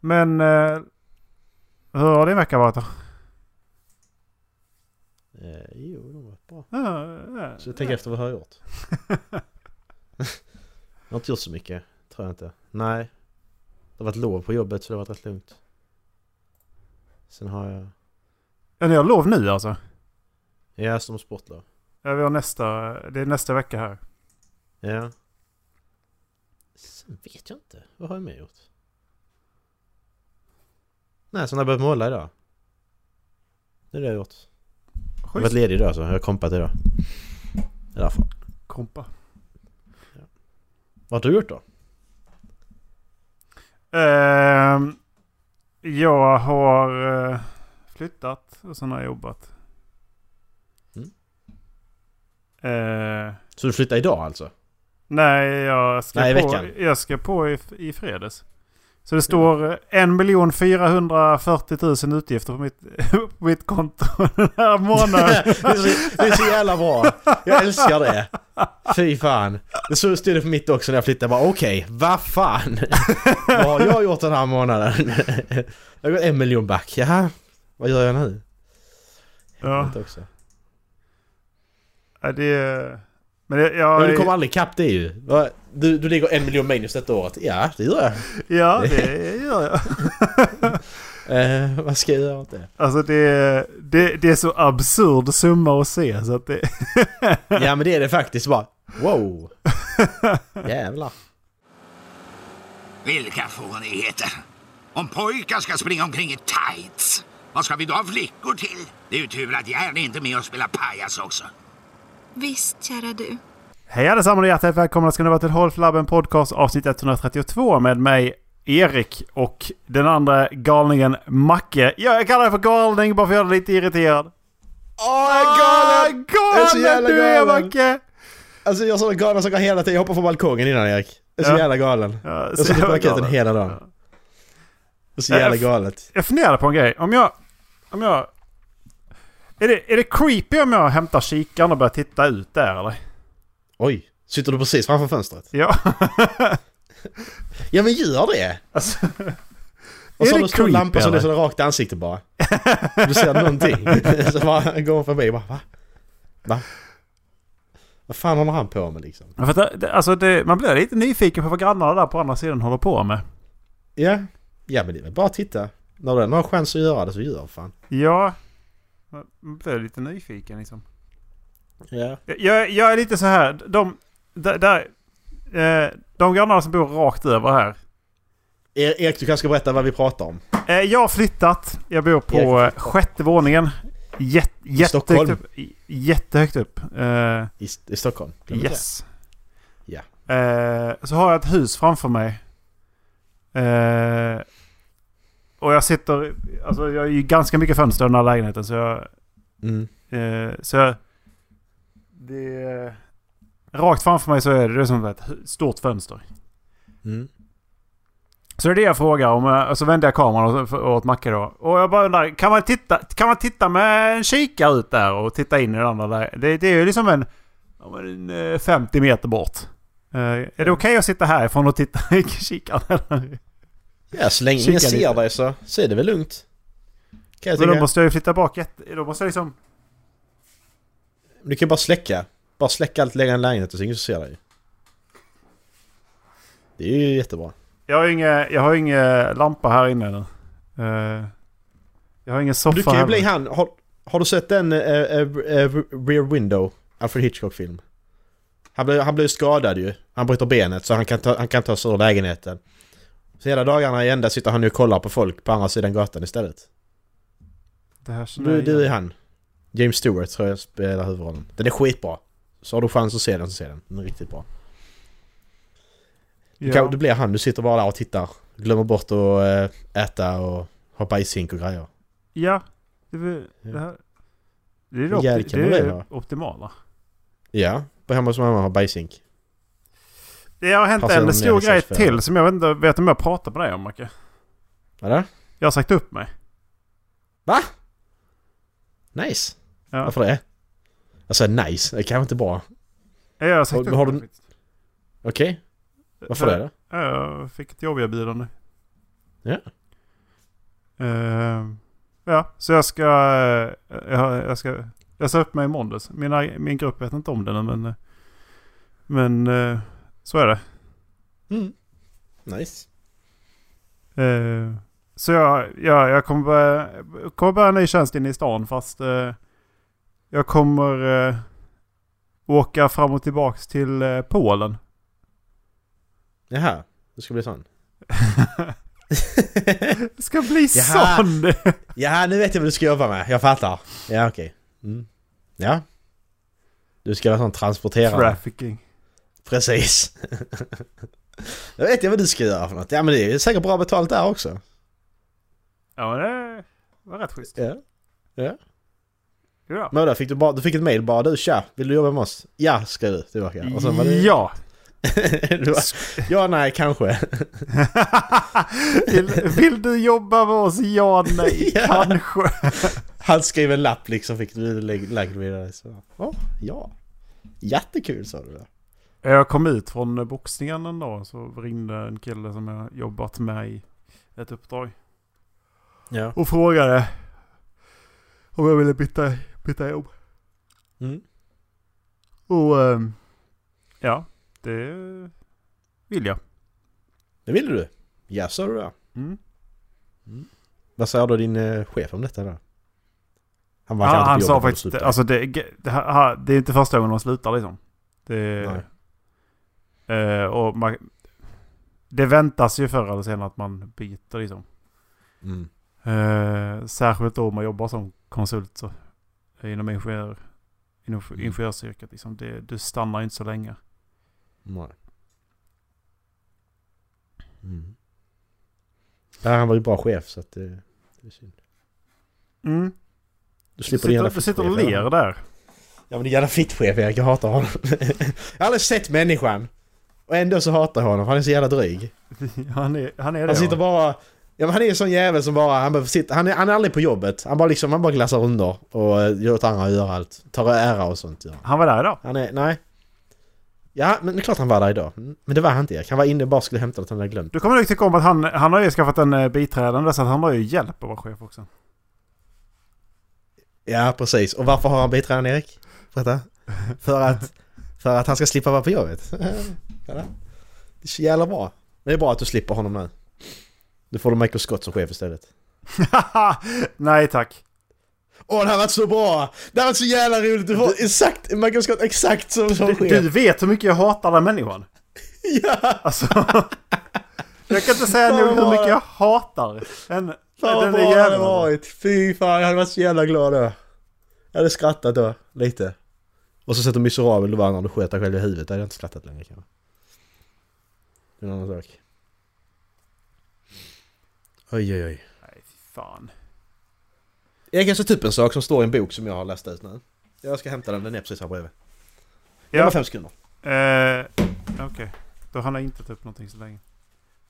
Men eh, hur har din vecka varit då? Eh, jo, de var bra. Ja, ja, Så jag tänker efter vad jag har gjort. jag har inte gjort så mycket, tror jag inte. Nej. Det har varit lov på jobbet så det har varit rätt lugnt. Sen har jag... Ja, ni har lov nu alltså? Ja, som sportlov. Ja, vi har nästa, det är nästa vecka här. Ja. Sen vet jag inte. Vad har jag mer gjort? Nej, sen har jag börjat måla idag. Det är det jag gjort. Jag har varit ledig idag så jag har kompat idag. Det är därför. Kompa. Vad har du gjort då? Ehm, jag har eh, flyttat och sen har jag jobbat. Mm. Eh, Så du flyttade idag alltså? nej, jag ska Nej, på, jag ska på i, i fredags. Så det står eh, 1 440 000 utgifter på mitt, på mitt konto den här månaden. det, är så, det är så jävla bra! Jag älskar det! Fy fan! Det så stod det för mitt också när jag flyttade. Jag bara okej, vad fan? vad har jag gjort den här månaden? jag har gått en miljon back. Jaha, vad gör jag nu? ja, också. ja, det... Men det, jag, Men du kommer aldrig ikapp det ju. Du, du ligger en miljon minus detta året. Ja, det gör jag. Ja, det gör jag. Eh, vad ska jag göra åt det? Alltså det, det, det är så absurd summa att se så att det... Ja men det är det faktiskt bara. Wow! Jävlar. Vilka fånigheter! Om pojkar ska springa omkring i tights, vad ska vi då ha flickor till? Det är ju tur att Järn inte är med och spelar pajas också. Visst, kära du. Hej allesammans och hjärtligt välkomna ska ni vara till Holflabben Podcast avsnitt 132 med mig Erik och den andra galningen Macke. Ja, jag kallar dig för galning bara för att göra dig lite irriterad. Åh, Ah, Jag är så Galen jävla du är galen. Macke! Alltså jag såg galna saker hela tiden. Jag hoppade från balkongen innan Erik. Jag är så Ja. jävla galen. Ja, Jag suttit på galen. hela dagen. Det är så jävla galet. Jag funderar på en grej. Om jag... Om jag... Är det, är det creepy om jag hämtar kikaren och börjar titta ut där eller? Oj, sitter du precis framför fönstret? Ja. Ja men gör det! alltså, Och så har du stor lampa som lyser rakt i ansiktet bara. Du ser någonting. Så bara går hon förbi bara va? Va? Vad fan håller han på med liksom? för att det, alltså det, man blir lite nyfiken på vad grannarna där på andra sidan håller på med. Ja, ja men det är väl bara att titta. När du har chans att göra det så gör fan. Ja. Man blir lite nyfiken liksom. Ja. Jag, jag är lite så här. De, där, där, eh, de grannarna som bor rakt över här. Erik, du kanske ska berätta vad vi pratar om. Eh, jag har flyttat. Jag bor på Erik eh, sjätte våningen. Jätte, jättehögt Stockholm? upp. i- Jättehögt upp. I, i Stockholm. Yes. Ja. Eh, så har jag ett hus framför mig. Och jag sitter... Alltså jag har ju ganska mycket fönster i den här lägenheten så jag... Mm. Så jag... Det... Rakt framför mig så är det, det är som ett stort fönster. Mm. Så det är det jag frågar om. eh, Och så vänder jag kameran åt, åt Macke då. Och jag bara undrar, kan man titta, kan man titta med en kikare ut där och titta in i den andra där? Det, det är ju liksom en, en eh, 50 meter bort. Eh, är det okej att sitta härifrån och titta i kikaren? Ja, så länge Kika ingen ser dig så, så är det väl lugnt. Kan jag Men då måste jag ju flytta bak jätte... Då måste jag liksom... Du kan bara släcka. Bara släcka allt, lägga en lägenhet och så ingen som ser dig. Det är ju jättebra. Jag har ingen, jag har ingen lampa här inne nu. Eh, jag har ingen soffa Du kan ju bli han. Har, har du sett den uh, Rear Window? Alfred Hitchcock-film. Han han blev skadad ju. Han bryter benet så han kan ta, han kan ta sig ur lägenheten. Så hela dagarna i ända sitter han nu och kollar på folk på andra sidan gatan istället. Det här Du, du är han. James Stewart tror jag spelar huvudrollen. Den är skitbra. Så har du chans att se den så se den. Den är riktigt bra. Du, kan, du blir han, du sitter bara där och tittar. Glömmer bort att eh, äta och ha bajsink och grejer. Ja. Det, är- det, här, det är det, opti- det, är optimala. Ja, på hemma hos mamma har bajsink. Det har hänt Passar en stor grej till som jag inte vet om jag pratar med dig om Macke. Eller? Jag har sagt upp mig. Va? Nice. Ja. Varför det? Sa nice, det kanske inte är bra. Jag har sagt Har- upp har du-. Okej, varför För- det då? Ja, Jag fick ett jobberbjudande. Ja. Eh, ja, så jag ska... eh, jag, jag ska... Jag sa upp mig i måndags. Mina, min grupp vet inte om det men... eh, Men eh, så är det. Mm. Nice. Eh, så jag, ja, jag kommer börja, kommer börja en ny tjänst inne i stan fast jag kommer eh, åka fram och tillbaks till eh, Polen. Jaha, det ska bli sån. Det ska bli Jaha. sån! Ja, nu vet jag vad du ska jobba med. Jag fattar. Ja, okej. Mm. Ja. Du ska vara sån transporterare. Trafficking. Precis. Då vet jag vad du ska göra för något. Ja men det är säkert bra betalt där också. Ja men det var rätt schysst. Ja. Ja. Ja. Men då fick du, bara, du fick ett mail bara du tja, vill du jobba med oss? Ja, skrev du tillbaka. Och sen var det... Ja! bara, ja, nej, kanske. vill, vill du jobba med oss? Ja, nej, Ja. kanske. Han skrev en lapp liksom, fick du lagd vidare. Så, ja, ja. Jättekul sa du det. Jag kom ut från boxningen en dag så ringde en kille som jag jobbat med i ett uppdrag. Ja. Och frågade om jag ville byta, byta jobb. Mm. Och ehm, ja, det vill jag. Det ville du? Ja, sa du det. Mm. Vad sa då din eh, chef om detta då? Han var Han, sa faktiskt, alltså det, det, det är inte första gången de slutar liksom. Det, Nej. eh, och man, det väntas ju förr eller senare att man byter liksom. Mm. Eh, särskilt då om man jobbar som konsult så, inom ingenjör, inom Mm. ingenjörsyrket. Liksom. Det, du stannar inte så länge. Nej. Mm. Ja, han var ju bra chef så att det, det är synd. Mm. Du slipper sitter, du sitter och ler där. Ja men din jävla fittchef Erik, jag hatar honom. jag har aldrig sett människan. Och ändå så hatar jag honom, han är så jävla dryg. han, är, han är det. Han sitter bara... Ja men han är en sån jävel som bara, han, bara sitter, han, är, han är aldrig på jobbet. Han bara liksom, han bara glassar runder och gör åt andra göra allt. Tar ära och sånt gör han. Var där idag. Han är, nej. Ja, men det är klart han var där idag. Men det var han inte Erik. Han var inne och bara skulle hämta något han hade glömt. Du kommer nog tycka om att han, han har ju skaffat en eh, biträdande så att han har ju hjälp att vara chef också. Ja, precis. Och varför har han biträdande Erik? Berätta. För att, för att han ska slippa vara på jobbet. Ja, det är så jävla bra. Det är bra att du slipper honom nu. Nu får du Michael Scott som chef istället. Nej tack. Åh, det här varit så bra! Det här varit så jävla roligt! Du får exakt, Michael Scott exakt som, som Du, chef. du vet hur mycket jag hatar den människan. Ja! Alltså. jag kan inte säga nog hur mycket jag hatar den. Fan vad bra det hade varit! Fy fan, jag hade varit så jävla glad då. Jag hade skrattat då, lite. Och så sett hur miserabel du var när du sköt dig själv i huvudet. Då hade jag inte skrattat längre kanske. Det är en annan sak. Oj oj oj. Nej fy fan. Jag kan sätta upp en sak som står i en bok som jag har läst ut nu. Jag ska hämta den, den är precis här bredvid. Det Ja. var fem sekunder. Eh, Okej. Då hann jag inte ta upp någonting så länge.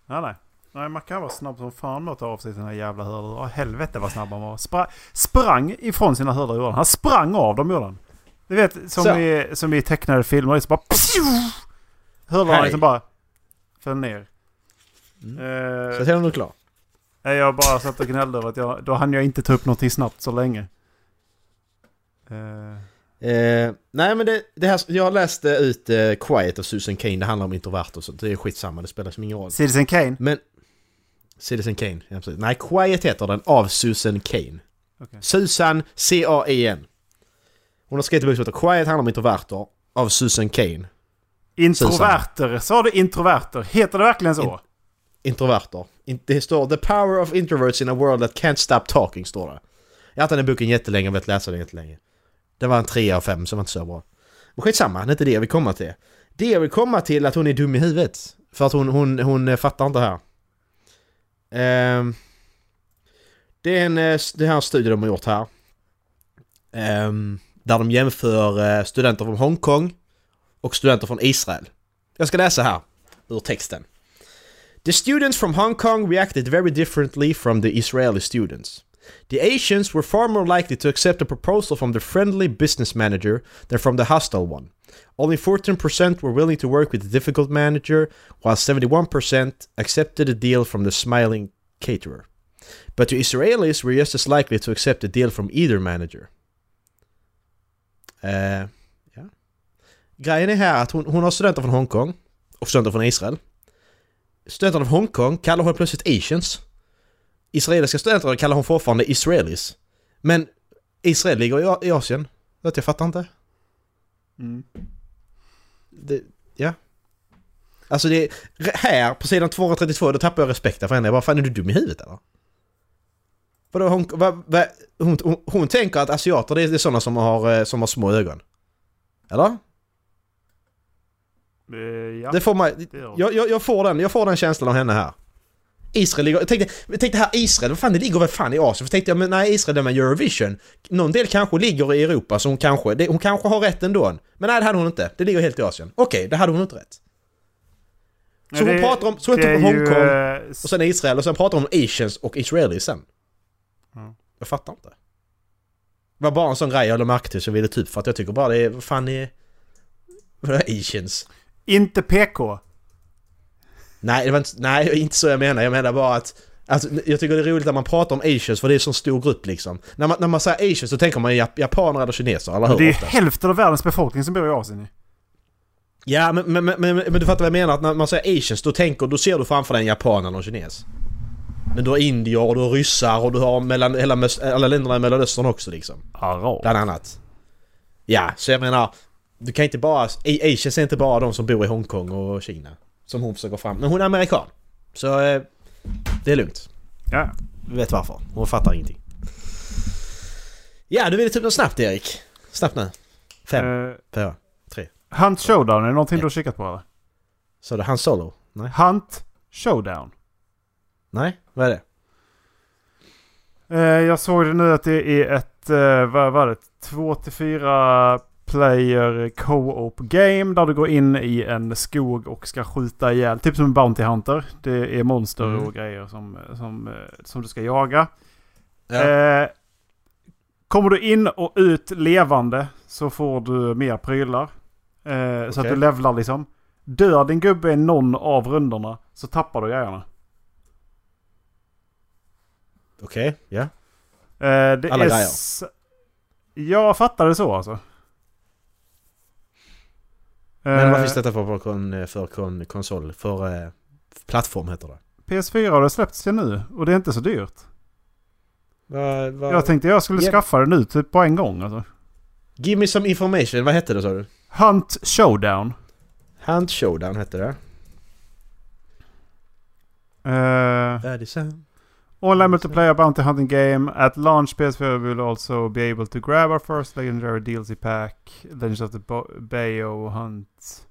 Nej nej. Nej man kan vara snabb som fan med att ta av sig sina jävla hörlurar. Helvete vad snabb han var. Spra sprang ifrån sina hörlurar. Han sprang av dem gjorde han. Du vet som, Så. i, som i tecknade filmer. Det är så bara... Hörlurarna liksom bara... Föll ner. Mm. Eh, Så jag är nog klar. Nej, jag bara satt och gnällde över att jag, då hann jag inte ta upp någonting snabbt så länge. Eh, Eh, nej men det, det här, jag läste ut eh, Quiet av Susan Kane, det handlar om introverter sånt. Det är skitsamma, det spelar som ingen roll. Citizen Kane. Men... Citizen Kane, ja, precis. Nej, Quiet heter den av Susan Kane. Okej. Susan C-A-E-N. Hon har skrivit en bok som heter Quiet handlar om introverter av Susan Kane. Introverter. Sa du introverter? Heter det verkligen så? In- Introverter. In, det står The power of introverts in a world that can't stop talking, står det. Jag har haft den här boken jättelänge och velat läsa den jättelänge. Det var en 3 av 5 som var inte så bra. Men skitsamma, det är inte det jag vill komma till. Det jag vill komma till är att hon är dum i huvudet. För att hon, hon, hon eh, fattar inte här. Ehm, det är en eh, det här en studie de har gjort här. Ehm, där de jämför eh, studenter från Hongkong och studenter från Israel. Jag ska läsa här ur texten. The students from Hong Kong reacted very differently from the Israeli students. The Asians were far more likely to accept a proposal from the friendly business manager than from the hostile one. Only 14% were willing to work with the difficult manager, while 71% accepted a deal from the smiling caterer. But the Israelis were just as likely to accept a deal from either manager. Eh, ja. Grejen är här att hon, hon har studenter från Hongkong och Israel. Studenterna från Hongkong kallar hon plötsligt Asians. Israeliska studenter kallar hon fortfarande Israelis. Men Israel ligger i, Asien. Vet jag fattar inte. Mm. Det, ja. Alltså det... Här på sidan 232 då tappar jag respekten för henne. Jag bara, fan är du dum i huvudet eller? Vadå, hon, va, va, hon, hon, hon tänker att asiater det är, det är sådana som har, eh, som har små ögon. Eller? Eh, ja. Det får man, det jag, jag, jag, får den, jag får den känslan av henne här. Israel ligger... Jag tänkte, jag tänkte här Israel, vad fan det ligger väl fan i Asien? För tänkte jag, men nej Israel det med Eurovision. Någon del kanske ligger i Europa så hon kanske... Det, hon kanske har rätt ändå. Men nej det hade hon inte. Det ligger helt i Asien. Okej, det hade hon inte rätt. Så Men hon det- pratar om... Så hon tar är på ju, Hongkong eh, och sen Israel och sen pratar hon om Asians och Israelis sen. Mm. Jag fattar inte. Det var bara en sån grej jag lade märke till så jag ville typ för att jag tycker bara det är... Vad fan är... Vadå Asians? Inte PK. Nej, det var inte, nej, inte så jag menar. Jag menar bara att... Alltså, jag tycker det är roligt att man pratar om asians för det är en sån stor grupp liksom. När man, när man säger asians så tänker man jap- japaner eller kineser, eller hur? Det är oftast? hälften av världens befolkning som bor i Asien. Ja, men, men, men, men, du fattar vad jag menar? Att när man säger asians då tänker då ser du framför dig en japan eller en kines. Men du har indier och du har ryssar och du har mellan, hela, alla länderna i Mellanöstern också liksom. Arab. Bland annat. Ja, så jag menar... Du kan inte bara... Asians är inte bara de som bor i Hongkong och Kina. Som hon försöker fram. Men hon är amerikan. Så... Eh, det är lugnt. Ja. Du vet varför. Hon fattar ingenting. Ja, du ville typ något snabbt Erik. Snabbt nu. Fem, Eh, fyra, tre. Hunt Showdown, är det någonting du har kikat på eller? Så det Han Solo? Nej. Hunt Showdown. Nej, vad är det? Eh, jag såg det nu att det är ett, eh, vad var det? 2 till 4 player co-op game där du går in i en skog och ska skjuta ihjäl. Typ som en Bounty Hunter. Det är monster Mm. och grejer som, som, eh, som du ska jaga. Ja. Eh, kommer du in och ut levande så får du mer prylar. Eh, Så att du levlar liksom. Dör din gubbe i någon av rundorna så tappar du grejerna. Okej, ja. Eh, Alla är grejer. Jag fattar det så alltså. Men Eh, vad finns detta för, för, kon, för kon, konsol? För eh, plattform heter det. PS4 har det släppts till nu och det är inte så dyrt. Va, va, Jag tänkte jag skulle Ge- skaffa det nu typ på en gång alltså. Give me some information. Vad hette det sa du? Hunt Showdown. Hand Showdown hette det. Eh, Färdigsen. Online multiplayer bounty hunting game. At launch PS4 will also be able to grab our first legendary DLC pack. Legends of the Bo- Bayo Hunt.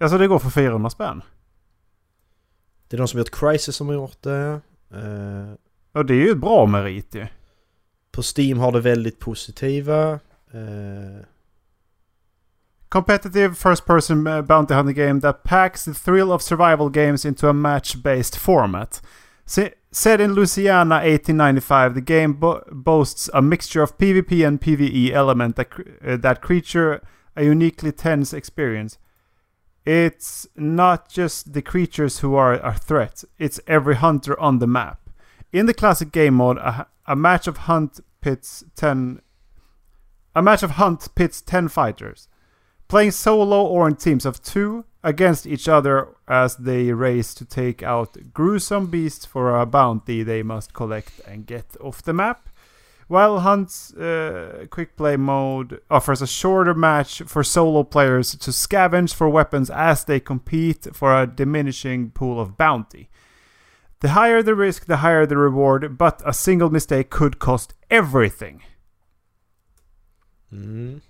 Alltså det går för 400 spänn. Det är de som gjort Crisis som har gjort det. Eh, Och det är ju ett bra merit ju. på Steam har det väldigt positiva. Eh, Competitive first person uh, bounty hunting game that packs the thrill of survival games into a match-based format. Se- set in Louisiana 1895, the game bo- boasts a mixture of PvP and PvE element that, cr- uh, that creature a uniquely tense experience. It's not just the creatures who are a threat, it's every hunter on the map. In the classic game mode, a, a match of hunt pits 10 a match of hunt pits 10 fighters. Playing solo or in teams of two against each other as they race to take out gruesome beasts for a bounty they must collect and get off the map. While Hunt's uh, quick play mode offers a shorter match for solo players to scavenge for weapons as they compete for a diminishing pool of bounty. The higher the risk, the higher the reward, but a single mistake could cost everything. mm.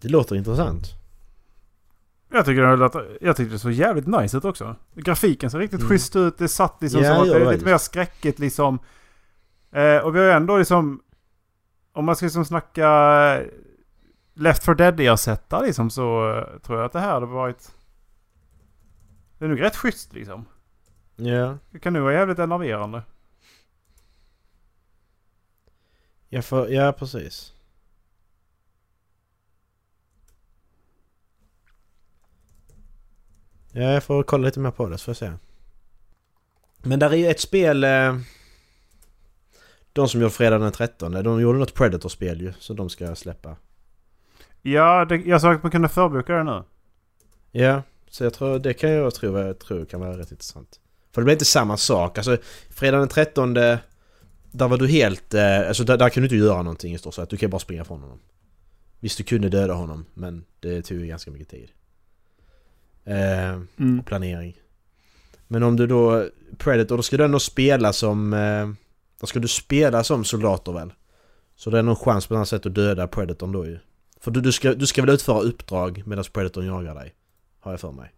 Det låter intressant. Jag tycker, det låter, jag tycker det såg jävligt nice ut också. Grafiken ser riktigt Mm. schysst ut. Det satt liksom Ja, som att det är lite mer skräckigt liksom. Eh, och vi har ju ändå liksom... Om man ska liksom snacka eh, Left for Dead-ersättare liksom så eh, tror jag att det här hade varit... Det är nog rätt schysst liksom. Ja. Det kan nog vara jävligt enerverande. Ja, för, ja precis. Jag får kolla lite mer på det så får jag se. Men där är ju ett spel... Eh, de som gjorde fredag den 13. De gjorde något Predator-spel ju. Så de ska släppa. Ja, det, jag sa att man kunde förboka det nu. Ja, så jag tror det kan jag tro, jag tror kan vara rätt intressant. För det blir inte samma sak. Alltså fredag den 13 där var du helt... eh, Alltså där, där kunde du inte göra någonting i stort sett. Du kan bara springa från honom. Visst du kunde döda honom men det tog ju ganska mycket tid. Eh, Mm. och planering. Men om du då... Predator, då ska du ändå spela som... Eh, då ska du spela som soldater väl? Så det är någon chans på något sätt att döda Predatorn då ju. För du, du, ska, du ska väl utföra uppdrag medan Predatorn jagar dig? Har jag för mig.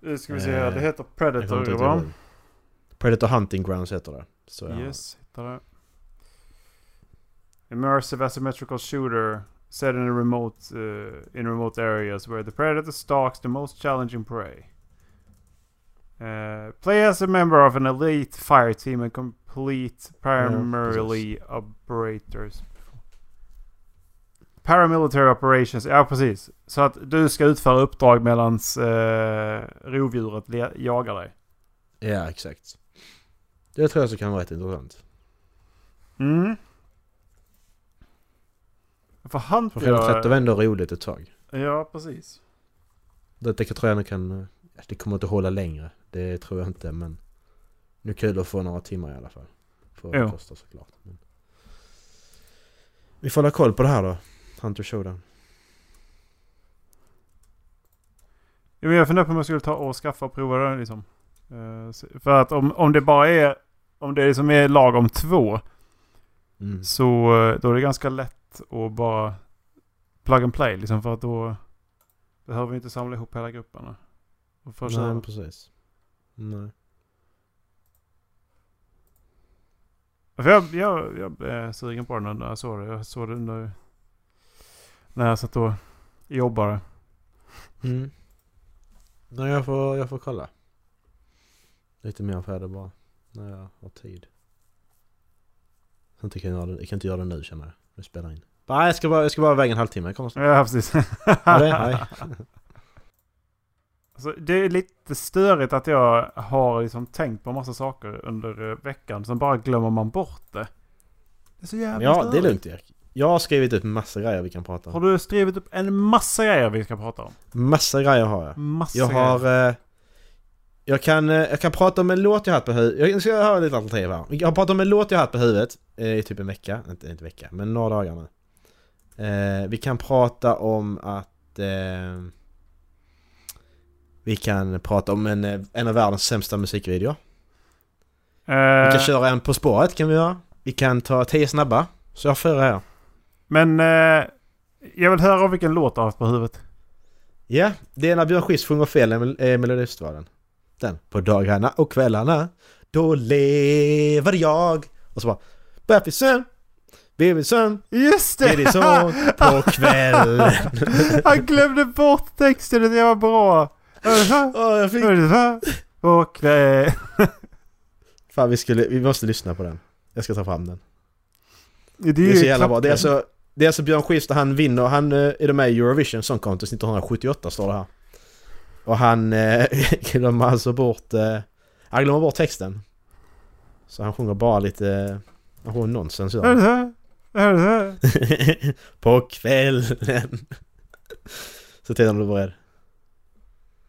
Nu ska vi se Eh, här. Det heter Jag Predator va? Predator Hunting Grounds heter det. Så ja. Yes, hittar det. Immersive asymmetrical shooter set in a remote uh, in remote areas where the predator stalks the most challenging prey. Uh, play as a member of an elite fire team and complete primarily operators. Paramilitary operations, ja precis. Så att du ska utföra uppdrag medan uh, rovdjuret jagar dig. Ja, exakt. Det tror jag så kan vara rätt intressant. Mm. För han För fredag 13 var ändå roligt ett tag. Ja, precis. Det, det tror jag nog kan... Det kommer inte hålla längre. Det tror jag inte men... Nu är kul att få några timmar i alla fall. För vad det Jo. kostar såklart. Men... Vi får hålla koll på det här då. Hunter Showdown. Ja, men jag funderar på om jag skulle ta och skaffa och prova det liksom. Eh, för att om, om det bara är... Om det liksom är lag om två. Mm. Så eh, då är det ganska lätt att bara plug and play liksom. För att då behöver vi inte samla ihop hela grupperna. Och för att Nej, precis. Nej. För jag, jag, jag är sugen på den när jag såg det. Jag såg det nu när jag satt och jobbade. Mm. Nej, jag får, jag får kolla. Lite mer på det bara. När jag har tid. Inte kan jag, det, jag kan inte göra det nu känner jag. Nu spelar in. Nej, jag ska bara, jag ska bara väga en halvtimme. Kommer snart. Ja, precis. Nej. Alltså, det är lite störigt att jag har liksom tänkt på massa saker under eh, veckan. Sen bara glömmer man bort det. Det är så jävla Ja, störigt. det är lugnt Erik. Jag har skrivit upp massa grejer vi kan prata Har om. du skrivit upp en massa grejer vi ska prata om? Massa grejer har jag. Massa Jag grejer. har... Eh, jag, kan, eh, jag kan prata om en låt jag haft på huvudet. Jag ska ha lite alternativ här. Jag har pratat om en låt jag haft på huvudet i typ en vecka. Inte, inte vecka, men några dagar nu. Eh, vi kan prata om att... Eh, vi kan prata om en, eh, en av världens sämsta musikvideor. Vi Eh, kan köra en På spåret kan vi göra. Vi kan ta tio snabba. Så jag har fyra här. Men eh, jag vill höra vilken låt du har haft på huvudet. Ja, det är när Björn Skifs sjunger fel i Mel- eh, Melodifestivalen. Den. På dagarna och kvällarna då lever jag. Och så bara Bappi sömn, baby sömn, Just baby så på kvällen. Han glömde bort texten, det var bra. Åh, jag fick... På kväll. Fan vi skulle, vi måste lyssna på den. Jag ska ta fram den. Det Det är så jävla bra. Det är alltså, det är alltså Björn Skifs han vinner, han eh, är med i Eurovision Song Contest 1978 står det här. Och han eh, glömmer alltså bort, eh, han glömmer bort texten. Så han sjunger bara lite, han sjunger nonsens. På kvällen. Så tittar du beredd.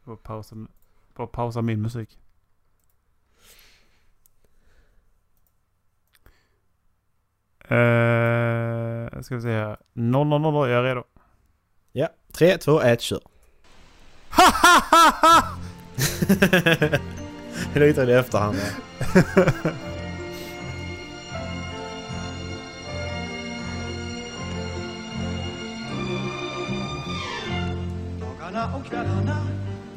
Får pausa, får pausa min musik. Uh, ska vi se här. 000, jag är redo. Ja, 3, 2, 1, kör. Det är i efterhand. och kvällarna,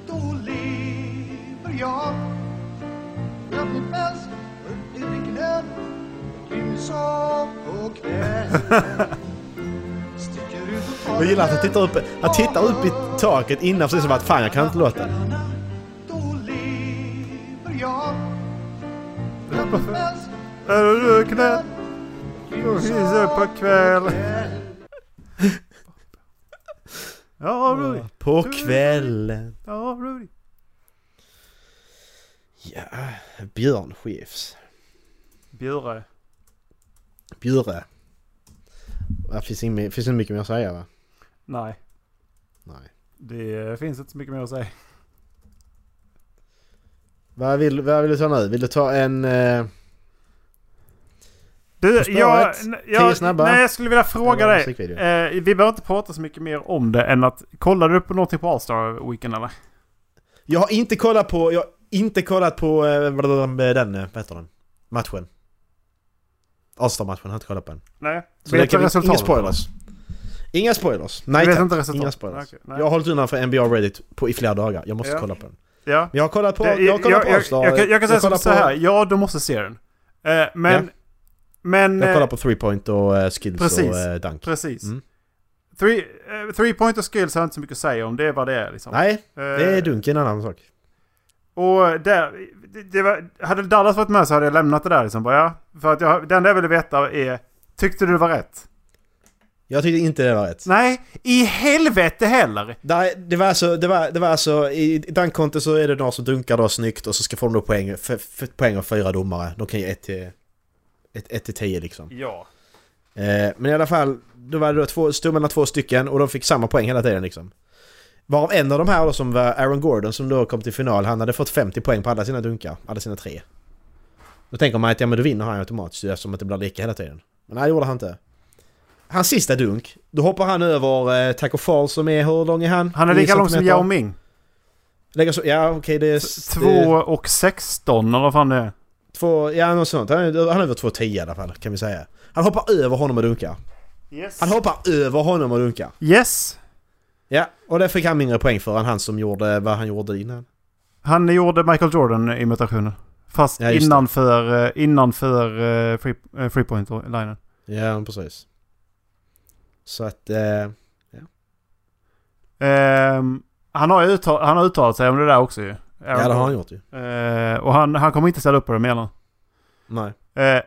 då lever jag. Röp min päls, upp i kvällen. Sticker ut och tar Jag gillar att han tittar upp, han tittar upp i taket innan precis som att fan jag kan inte jag. Päls, Är du knät? Och hisar på kväll. Ja, Rudy. På kvällen. Ja, Rudy. Ja, Björn Skifs. Bjure. Bjure. Det finns, inget, finns inte mycket mer att säga va? Nej, Nej. det finns inte så mycket mer att säga. Vad vill, vad vill du ta nu? Vill du ta en... Eh, Du, På jag, jag, snabba. nej, jag skulle vilja fråga dig. Eh, vi behöver inte prata så mycket mer om det än att... Kollade du på någonting på All-Star Weekend eller? jag har inte kollat på... Jag har inte kollat på eh, vad den... eh, Vad heter den? Matchen. Allstar-matchen har jag inte kollat på än. Nej. Så vet det kan resultatet? inga spoilers. Inga spoilers. Nej vet inte resultatet? Inga spoilers. Nej. jag har hållit undan för NBA Reddit på, i flera dagar. Jag måste Ja. kolla på den. Ja. Men jag har kollat på... Det- jag har kollat på jag, Allstar. jag, kan- jag kan säga så på- här. Ja, du måste se den. Eh, men... Ja. Men... Jag eh, kollar på 3 point och eh, skills Precis. och uh, dunk. Precis. Mm. Three, eh, three point och skills har jag inte så mycket att säga om. Det är vad det är liksom. Nej, Eh, det är dunk en annan sak. Och där, det, det var, hade Dallas varit med så hade jag lämnat det där liksom. Bara, ja, för att jag, det enda jag ville veta är, tyckte du det var rätt? Jag tyckte inte det var rätt. Nej, i helvete heller! Där, det var alltså, det var, det var alltså i, dunkkontot så är det några som dunkar då snyggt och så ska få de då poäng, poäng av fyra domare. De kan ge 1 till, 1 till 10 liksom. Ja. Eh, men i alla fall, då var det då två, mellan två stycken och de fick samma poäng hela tiden liksom. Varav en av de här då som var Aaron Gordon som då kom till final, han hade fått 50 poäng på alla sina dunkar, alla sina tre. Då tänker man att ja men då vinner han automatiskt eftersom att det blir lika hela tiden. Men nej det gjorde han inte. Hans sista dunk, då hoppar han över eh, Taco Fall som är, hur lång är han? Han är lika lång som. Yao Ming. Lägger så, ja okej det är... 2 och 16 eller vad fan det är. Två, ja något sånt. Han är, han är över 2,10 i alla fall kan vi säga. Han hoppar över honom och dunkar. Yes. Han hoppar över honom och dunkar. Yes. Ja, och det fick han mindre poäng för än han som gjorde vad han gjorde innan. Han gjorde Michael Jordan-imitationen. Fast Ja, innanför, eh, innanför uh, free, uh, free point-linen. Ja, precis. Så att... Eh, Ehm, han, har ju uttal, han har uttalat sig om det där också ju. Ja, det har han gjort ju. Eh, och han, han kommer inte ställa upp på det menar Nej. Eh,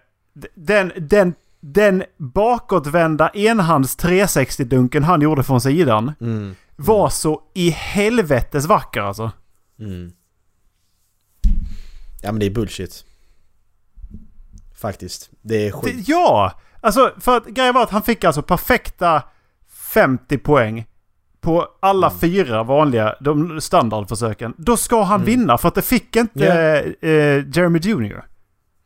den, den, den bakåtvända enhands 360-dunken han gjorde från sidan Mm. var så i helvetes vacker alltså. Mm. Ja men det är bullshit. Faktiskt. Det är skit. Det, ja! Alltså för att grejen var att han fick alltså perfekta 50 poäng på alla Mm. fyra vanliga de standardförsöken. Då ska han Mm. vinna för att det fick inte Ja. eh, Jeremy Jr.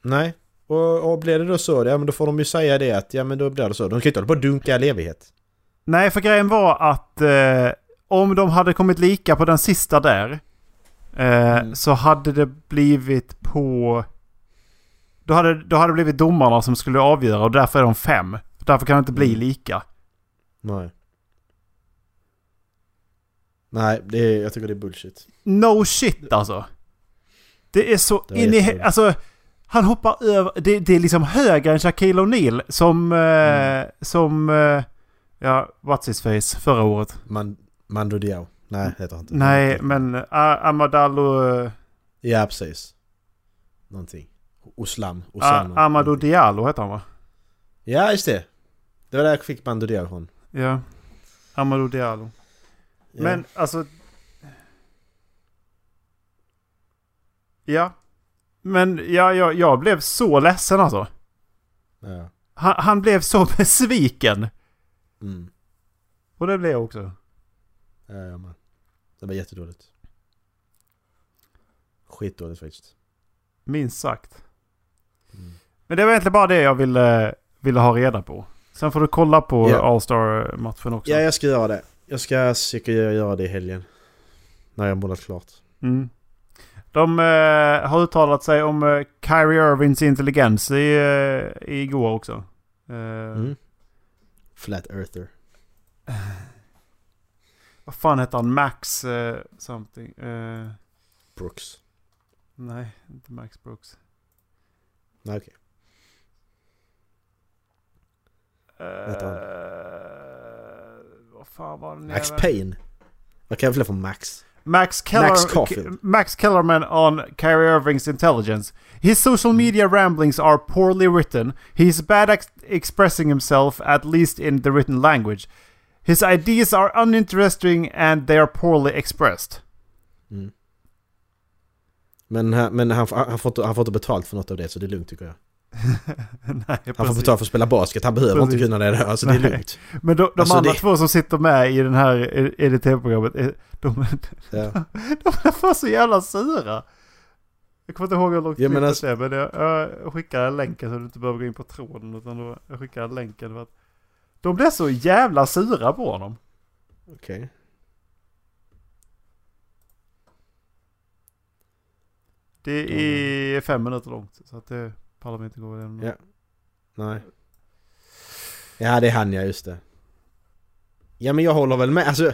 Nej. Och, och blir det då så, ja men då får de ju säga det att ja men då blir det så. De kan ju inte hålla på och dunka all evighet. Nej, för grejen var att eh, om de hade kommit lika på den sista där eh, Mm. så hade det blivit på... Då hade, då hade det blivit domarna som skulle avgöra och därför är de fem. Därför kan det inte bli Mm. lika. Nej. Nej, det är, jag tycker det är bullshit. No shit alltså. Det är så Det in i... Alltså, han hoppar över... Det, det är liksom högre än Shaquille O'Neal som... Eh, Mm. Som... Eh, ja, what's his face förra året. Man, Mando Diao. Nej, heter han inte. Nej, men uh, Amadallo... eh, Ja, precis. Någonting. Oslam. Ah, Osam. Amadou Diallo heter han va? Ja, just det. Det var där jag fick Mando Diao från. Ja. Amadou Diallo. Ja. Men alltså... Ja. Men ja, jag, jag blev så ledsen alltså. Ja. Han, han blev så besviken. Mm. Och det blev jag också. Ja, ja, men. Det var jättedåligt. Skitdåligt faktiskt. Minst sagt. Mm. Men det var egentligen bara det jag ville, ville ha reda på. Sen får du kolla på Ja. All-Star-matchen också. Ja, jag ska göra det. Jag ska försöka göra det i helgen. När jag målat klart. Mm. De eh, har uttalat sig om eh, Kyrie Irvings intelligens i, eh, igår också. Eh, Mm. Flat Earther. Vad fan heter han? Max eh, something? Eh, Brooks. nej, inte Max Brooks. Nej, okej. heter han? Vad fan var det? Max Payne. Vad kan jag fler från Max? Max, Keller, Max Caulfield. Max Kellerman on Kyrie Irving's intelligence. His social media ramblings are poorly written. He's bad at expressing himself, at least in the written language. His ideas are uninteresting and they are poorly expressed. Mm. Men, men han, han, får han får inte betalt för något av det så det är lugnt tycker jag. Nej, Han får betalt för att spela basket, han behöver Precis. inte kunna det. Alltså det är Nej. lugnt. Men de, de Alltså, andra det- två som sitter med i den här EDT-programmet, de, Ja. de är bara så jävla sura. Jag kommer inte ihåg hur långt Ja, men alltså- är, men jag, jag skickar en länk så du inte behöver gå in på tråden. Utan då, jag skickar en länk för att de blir så jävla sura på honom. Okej. Det är fem minuter långt. Så att det pallar vi inte gå igenom. Ja. Nej. Ja det är han ja, just det. Ja men jag håller väl med, alltså...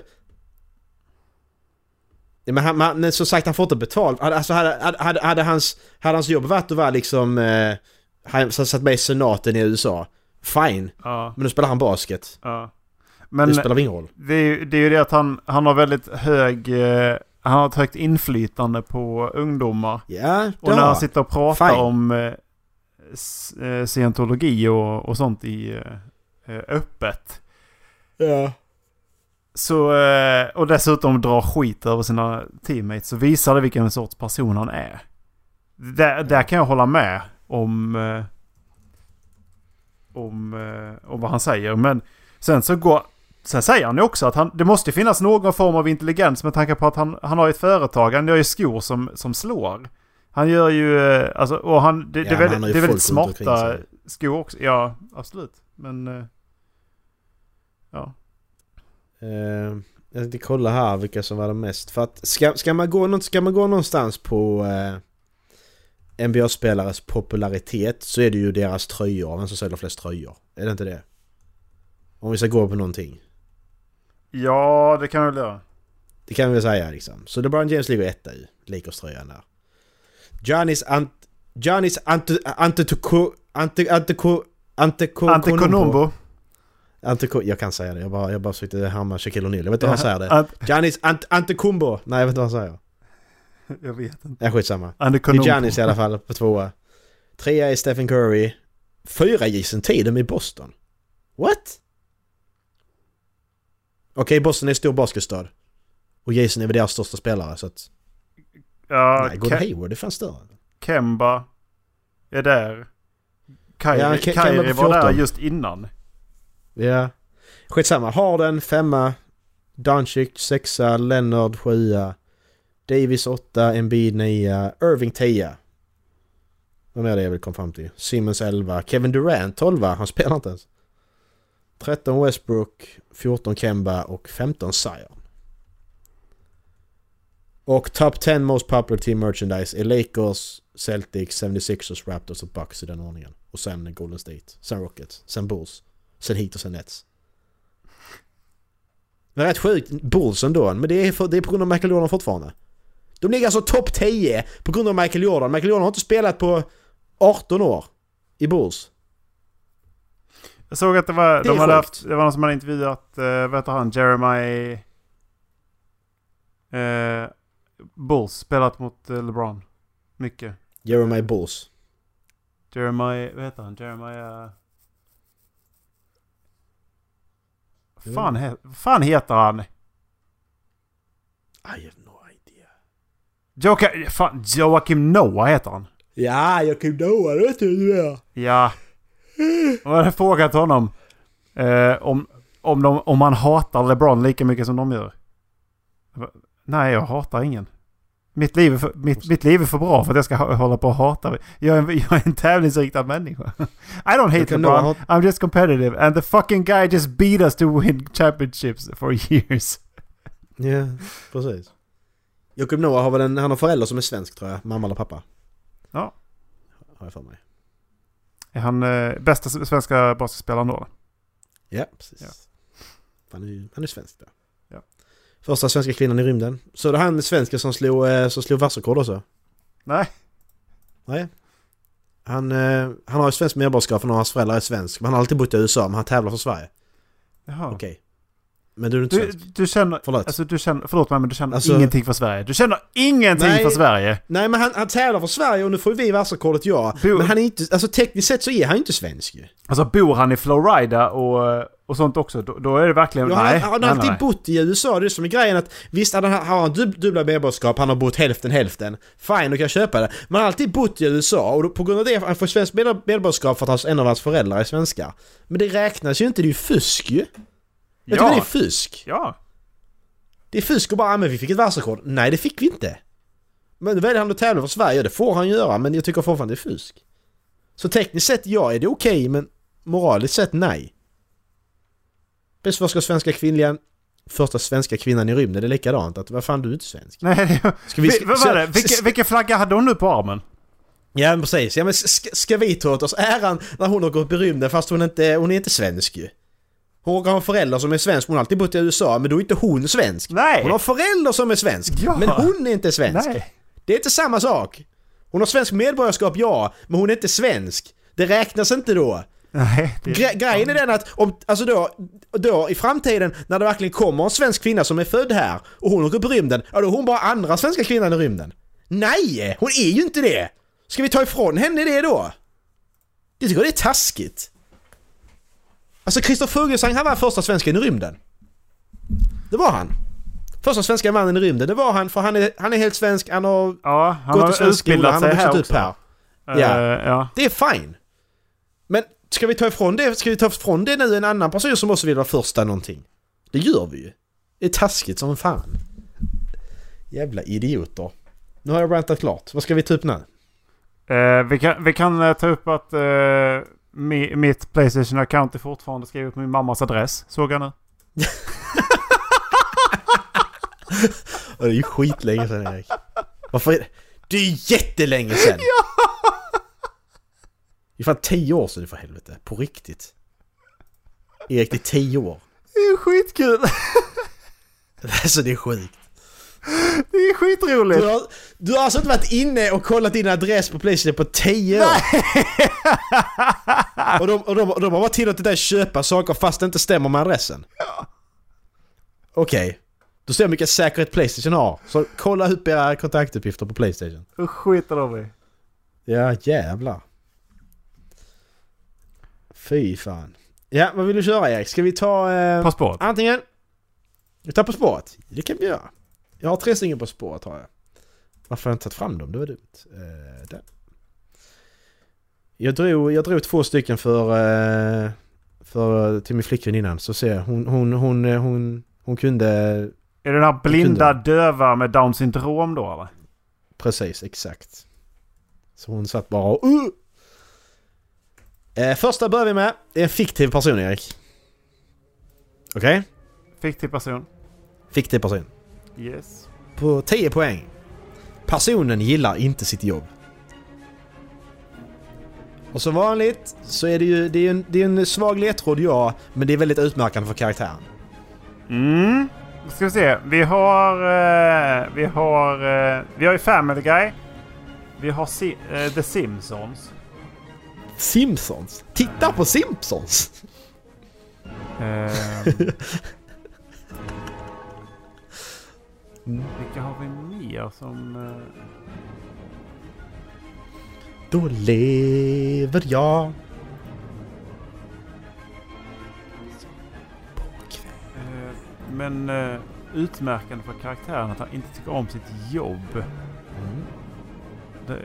Men han, men som sagt han får inte betalt. Alltså hade, hade, hade, hade, hans, hade hans jobb varit att vara liksom... Eh, han satt med i senaten i USA. Fine. Ja, Men nu spelar han basket. ja. det Men spelar väl ingen roll. det är, ju- det är ju det att han, han har väldigt hög... Eh, han har ett högt inflytande på ungdomar. Ja, Och när han sitter och pratar Fine. om eh, scientologi och, och sånt i eh, eh, öppet. Ja. Så, eh, och dessutom drar skit över sina teammates så visar det vilken sorts person han är. Där, där kan jag hålla med om, eh, om, eh, om vad han säger. Men sen så går... Sen säger han ju också att han, det måste finnas någon form av intelligens med tanke på att han, han har ett företag. Han gör ju skor som, som slår. Han gör ju... eh, Alltså, och han, det, Ja, det är väldigt, det är väldigt smarta skor också. Ja, absolut. Men... eh, Ja. Eh, jag tänkte kolla här vilka som var de mest. För att ska, ska, man, gå, ska man gå någonstans på eh, NBA-spelares popularitet så är det ju deras tröjor. Vem som säljer flest tröjor. Är det inte det? Om vi ska gå på någonting. Ja, det kan vi väl göra. Det kan vi väl säga liksom. Så LeBron James ligger etta i Lakers-tröjan där. Giannis Ant... Giannis Ante... Antetokounmpo... Ante... Anteko... Anteko... Antikonombo. Anteko... Jag kan säga det. Jag bara, jag bara försökte härma Shaquille O'Neal. Jag vet inte hur han säger det. Ant- Giannis Ant... Antetokounmpo. Nej, jag vet inte vad han säger. jag vet inte. Ja, skitsamma. Det är Antikonombo. Giannis i alla fall på tvåa. Trea är Stephen Curry. Fyra Jason Tatum i Boston. What? Okej, Boston är en stor basketstad. Och Jason är väl deras största spelare så att... Ja, nej, Gordon Ke- Hayward är fan större. Kemba är där. Kyrie, Ja, Ke- på var där 14. just innan. Ja. Skitsamma. Harden femma. Doncic sexa. Leonard sjua. Davis åtta. Embiid nia. Irving tia. Vad mer det jag vill komma fram till? Simmons 11. Kevin Durant 12. Han spelar inte ens. 13 Westbrook. 14 Kemba och 15 Zion. Och top 10 most popular team merchandise är Lakers, Celtics, 76ers, Raptors och Bucks i den ordningen. Och sen Golden State, sen Rockets, sen Bulls, sen Heat och sen Nets. Det är rätt sjukt, Bulls ändå, men det är, för, det är på grund av Michael Jordan fortfarande. De ligger alltså topp 10 på grund av Michael Jordan. Michael Jordan har inte spelat på 18 år i Bulls. Jag såg att det var, Det de hade haft, det var någon som hade intervjuat, uh, vad heter han, Jeremiah... Uh, Bulls, spelat mot eh, LeBron. Mycket. Jeremiah Bulls. Jeremiah, vad heter han? Jeremiah... Jag Fan, he, fan heter han? I have no idea. Joakim, fan, Joakim Noah heter han. Ja, kan know det vet du är. Ja. Och jag hade frågat honom eh, om, om, de, om han hatar LeBron lika mycket som de gör. Nej, jag hatar ingen. Mitt liv, är för, mitt, mitt liv är för bra för att jag ska hålla på och hata. Jag är, en, jag är en tävlingsinriktad människa. I don't hate LeBron. nog I'm just competitive. And the fucking guy just beat us to win championships for years. Ja, precis. Jakob Noah har väl en, han har föräldrar som är svensk tror jag. Mamma eller pappa. Ja. Har jag för mig. Är han eh, bästa svenska basketspelaren då? Ja, precis. Ja. Han är han är svensk där. Första svenska kvinnan i rymden. Så det han svensken som slog, eh, som slog världsrekord också? Nej. Nej. Han, eh, han har ju svensk medborgarskap för hans föräldrar är svensk. Men han har alltid bott i USA men han tävlar för Sverige. Jaha. Okej. Men du är inte Du, svensk? du känner... Förlåt. Alltså du känner... Förlåt mig men du känner Alltså- ingenting för Sverige. Du känner ingenting Nej. för Sverige. Nej men han, han tävlar för Sverige och nu får vi världsrekordet ja. Bo- Men han är inte, alltså tekniskt sett så är han ju inte svensk ju. Alltså bor han i Florida och, och sånt också, då, då är det verkligen... Ja, nej, han, han nej, har alltid nej. bott i USA, det är som är grejen att visst han har han dub, dubbla medborgarskap, han har bott hälften hälften. Fine, då kan jag köpa det. Men han har alltid bott i USA och då, på grund av det han får svenskt med- medborgarskap för att hans, en av hans föräldrar är svenskar. Men det räknas ju inte, det är ju fusk ju. Jag tycker det är fusk. Ja. Det är fusk och bara ah, men vi fick ett världsrekord. Nej det fick vi inte. Men väljer han att tävla för Sverige, det får han göra men jag tycker fortfarande det är fusk. Så tekniskt sett ja, är det okej men moraliskt sett nej. Ska svenska kvinnliga... Första svenska kvinnan i rymden, det är likadant. Att vad fan du är inte svensk. Nej, Ska vi- vi, vad var det? Vilken, vilken flagga hade hon nu på armen? Ja precis, ja men ska, ska vi ta åt oss äran när hon har gått i rymden fast hon inte, hon är inte svensk ju. Hon råkar ha en förälder som är svensk, hon har alltid bott i USA men då är inte hon svensk. Nej. Hon har förälder som är svensk, Ja. men hon är inte svensk. Nej. Det är inte samma sak. Hon har svensk medborgarskap, ja, men hon är inte svensk. Det räknas inte då. Nej. Det, Gre grejen är den att om, alltså då, då i framtiden när det verkligen kommer en svensk kvinna som är född här och hon åker på rymden, ja då är hon bara andra svenska kvinnan i rymden. Nej! Hon är ju inte det! Ska vi ta ifrån henne det då? Det tycker jag det är taskigt. Alltså Christer Fuglesang han var första svensken i rymden. Det var han. Första svenska mannen i rymden, det var han för han är, han är helt svensk, han har ja, han gått i svensk skola, han har här vuxit upp här. Ja. Eh, ja. Det är fine. Men ska vi ta ifrån det, ska vi ta ifrån det nu en annan person som också vill vara första någonting? Det gör vi ju. Det är taskigt som fan. Jävla idioter. Nu har jag rantat klart. Vad ska vi ta upp nu? Eh, vi kan, vi kan eh, ta upp att eh, mi, mitt Playstation-account är fortfarande skrivet på min mammas adress. Såg jag nu. Det är ju skitlänge sedan Erik. Varför är det? Det är ju jättelänge sedan! Ja! Det är fan tio år sedan för helvete. På riktigt. Erik, det är tio år. Det är skitkul! Alltså det är sjukt. Det är skitroligt! Du har, du har alltså inte varit inne och kollat din adress på Playstation på 10 år? och, de, och, de, och de har bara tillåtit dig köpa saker fast det inte stämmer med adressen? Okej. Då ser jag vilken säkerhet Playstation har. Så kolla upp era kontaktuppgifter på Playstation. Då skiter de i. Ja, jävlar. Fy fan. Ja, vad vill du köra Erik? Ska vi ta... Eh, På spåret. Antingen... Vi tar På spåret. Det kan vi göra. Jag har tre stycken På spåret har jag. Varför har jag inte tagit fram dem? Det var dumt. Eh, där. Jag drog, jag drog två stycken för... Eh, för till min flickvän innan. Så ser jag. Hon, hon, hon, hon, hon, hon kunde... Är det den här blinda döva med down syndrom då eller? Precis, exakt. Så hon satt bara och... Uh! Eh, första börjar vi med. Det är en fiktiv person Erik. Okej? Fiktiv person. Fiktiv person. Yes. På 10 poäng. Personen gillar inte sitt jobb. Och som vanligt så är det ju det är en, det är en svag ledtråd ja, men det är väldigt utmärkande för karaktären. Mm. Då ska vi se. Vi har... Eh, vi har... Eh, vi har ju Family Guy. Vi har si eh, The Simpsons. Simpsons. Titta på Simpsons! Eh, vilka har vi mer som... Eh, Då lever jag. eh, men eh, utmärkande för karaktären att han inte tycker om sitt jobb. Det eh,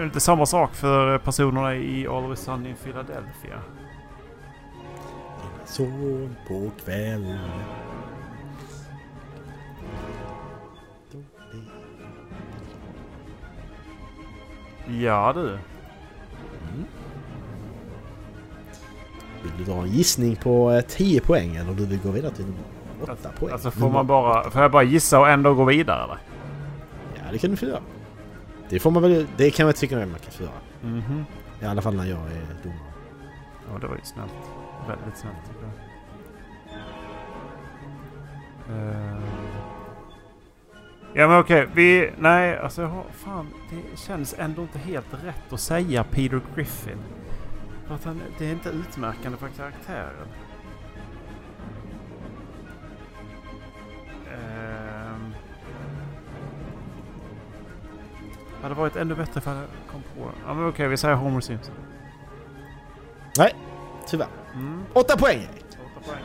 är inte samma sak för personerna i Always Sunny in Philadelphia. Son på kväll. Ja du. Vill du dra en gissning på eh, 10 poäng eller du vill gå vidare till 8 poäng? Alltså får man bara... Får jag bara gissa och ändå gå vidare eller? Ja, det kan du få göra. Det får man väl... Det kan jag tycka att man kan få göra. Mhm. I alla fall när jag är domare. Ja, det var ju snällt. Väldigt snällt tycker jag. Eh. Ja men okej, vi... Nej, alltså jag har... Fan, det känns ändå inte helt rätt att säga Peter Griffin. För att han, det är inte utmärkande för karaktären. Hade varit ännu bättre ifall jag kom på det. Ja men okej, vi säger Homer Simpson. Nej, tyvärr. Mm. 8 poäng!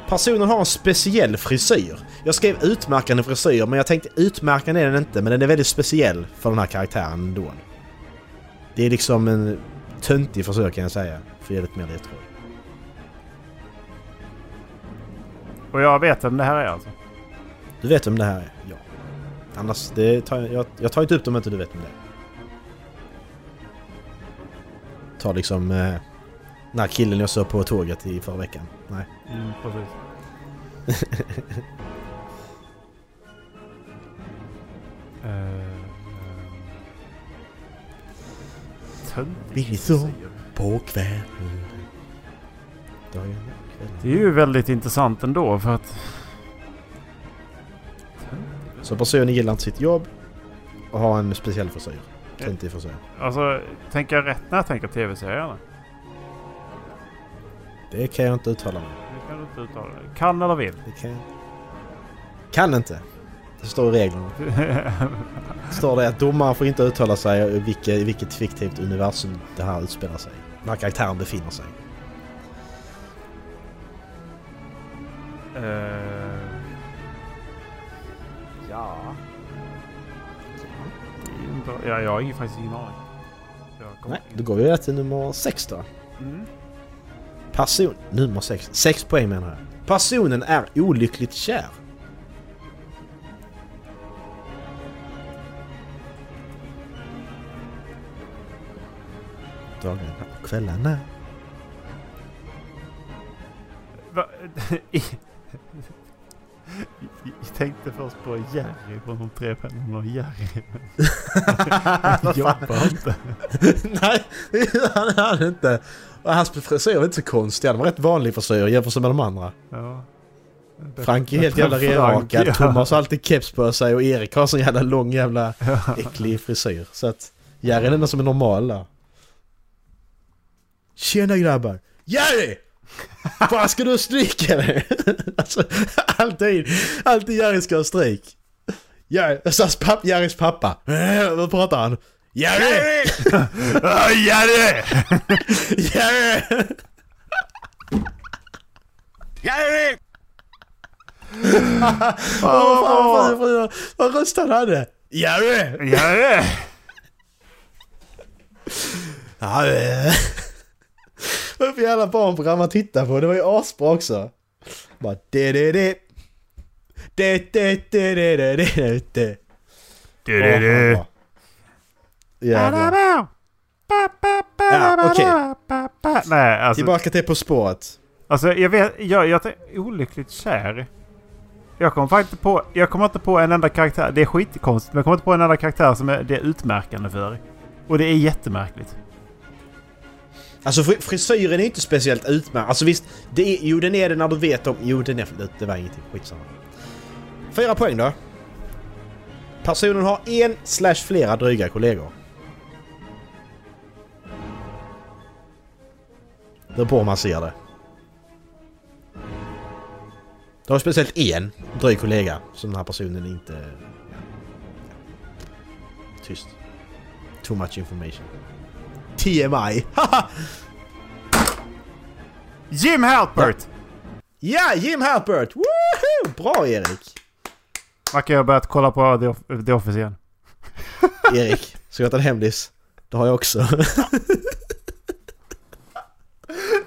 Personen har en speciell frisyr. Jag skrev utmärkande frisyr men jag tänkte utmärkande är den inte men den är väldigt speciell för den här karaktären ändå. Det är liksom en töntig frisyr kan jag säga. För att ge lite mer ledtråd. Och jag vet vem det här är alltså. Du vet vem det här är? Ja. Annars, det tar jag, jag, jag tar inte upp dem om inte du vet vem det är. Ta liksom... Eh, den här killen jag såg på tåget i förra veckan. Nej. Mm, precis. Töntig Vi så frisyr. på kvällen. Dagen kvällen. Det är ju väldigt intressant ändå för att... Så personen gillar inte sitt jobb och har en speciell frisyr. Töntig frisyr. Alltså, tänker jag rätt när jag tänker tv-serierna? Det kan jag inte uttala mig. Det kan du inte uttala dig. Kan eller vill? Det kan jag Kan inte. Det står i reglerna. Det står det att domaren får inte uttala sig i vilket, vilket fiktivt universum det här utspelar sig. När karaktären befinner sig. Eh, är ju en bra- Ja, jag har ingen, faktiskt ingen aning. Jag Nej, då går vi till nummer 6 då. Mm. Person... Nummer 6. 6 poäng menar jag. Personen är olyckligt kär. Dagarna och kvällarna. Va? Jag tänkte först på Jerry från de tre och Jerry. Han jobbar inte. Nej, han är han inte. Och hans frisyr var inte så konstig. Han var rätt vanlig frisyr jämfört med de andra. Ja. Frank är helt jävla renrakad. ja. Thomas har alltid keps på sig och Erik har sån jävla lång jävla äcklig frisyr. Så att Jerry är den enda som är normal där. Tjena grabbar! Jerry! Fan ska du ha stryk eller? alltså, alltid, alltid Jerry ska ha stryk. Jerry, så hans papp, Jerrys pappa. Äh, Vad pratar han? Jerry! Jerry! Jerry! Jerry! Åh, vad röst han hade! Jerry! Jerry! Eh. Vad för jävla barnprogram man tittar på? Det var ju asbra också. Bara det det det. Det det det det det det det. Du, du. Jävlar. Ja, okej. Nej, alltså, Tillbaka till På spåret. alltså jag vet, jag, jag är olyckligt kär. Jag kommer faktiskt på, jag kommer inte på en enda karaktär, det är skitkonstigt, men jag kommer inte på en enda karaktär som är, det är utmärkande för. Och det är jättemärkligt. Alltså fri- frisyren är inte speciellt utmärkt. Alltså visst, det är, jo den är det när du vet om... Jo den är... Det, var ingenting. Skitsamma. Fyra poäng då. Personen har en slash flera dryga kollegor. Det beror på hur man ser det. Du har speciellt en dryg kollega som den här personen inte... Tyst. Too much information. TMI. Jim Halpert! ja, Jim Halpert! Woohoo! Bra Erik! Macke, jag har börjat kolla på The, Off- The Office igen. Erik, ska jag ta en hemlis? Det har jag också.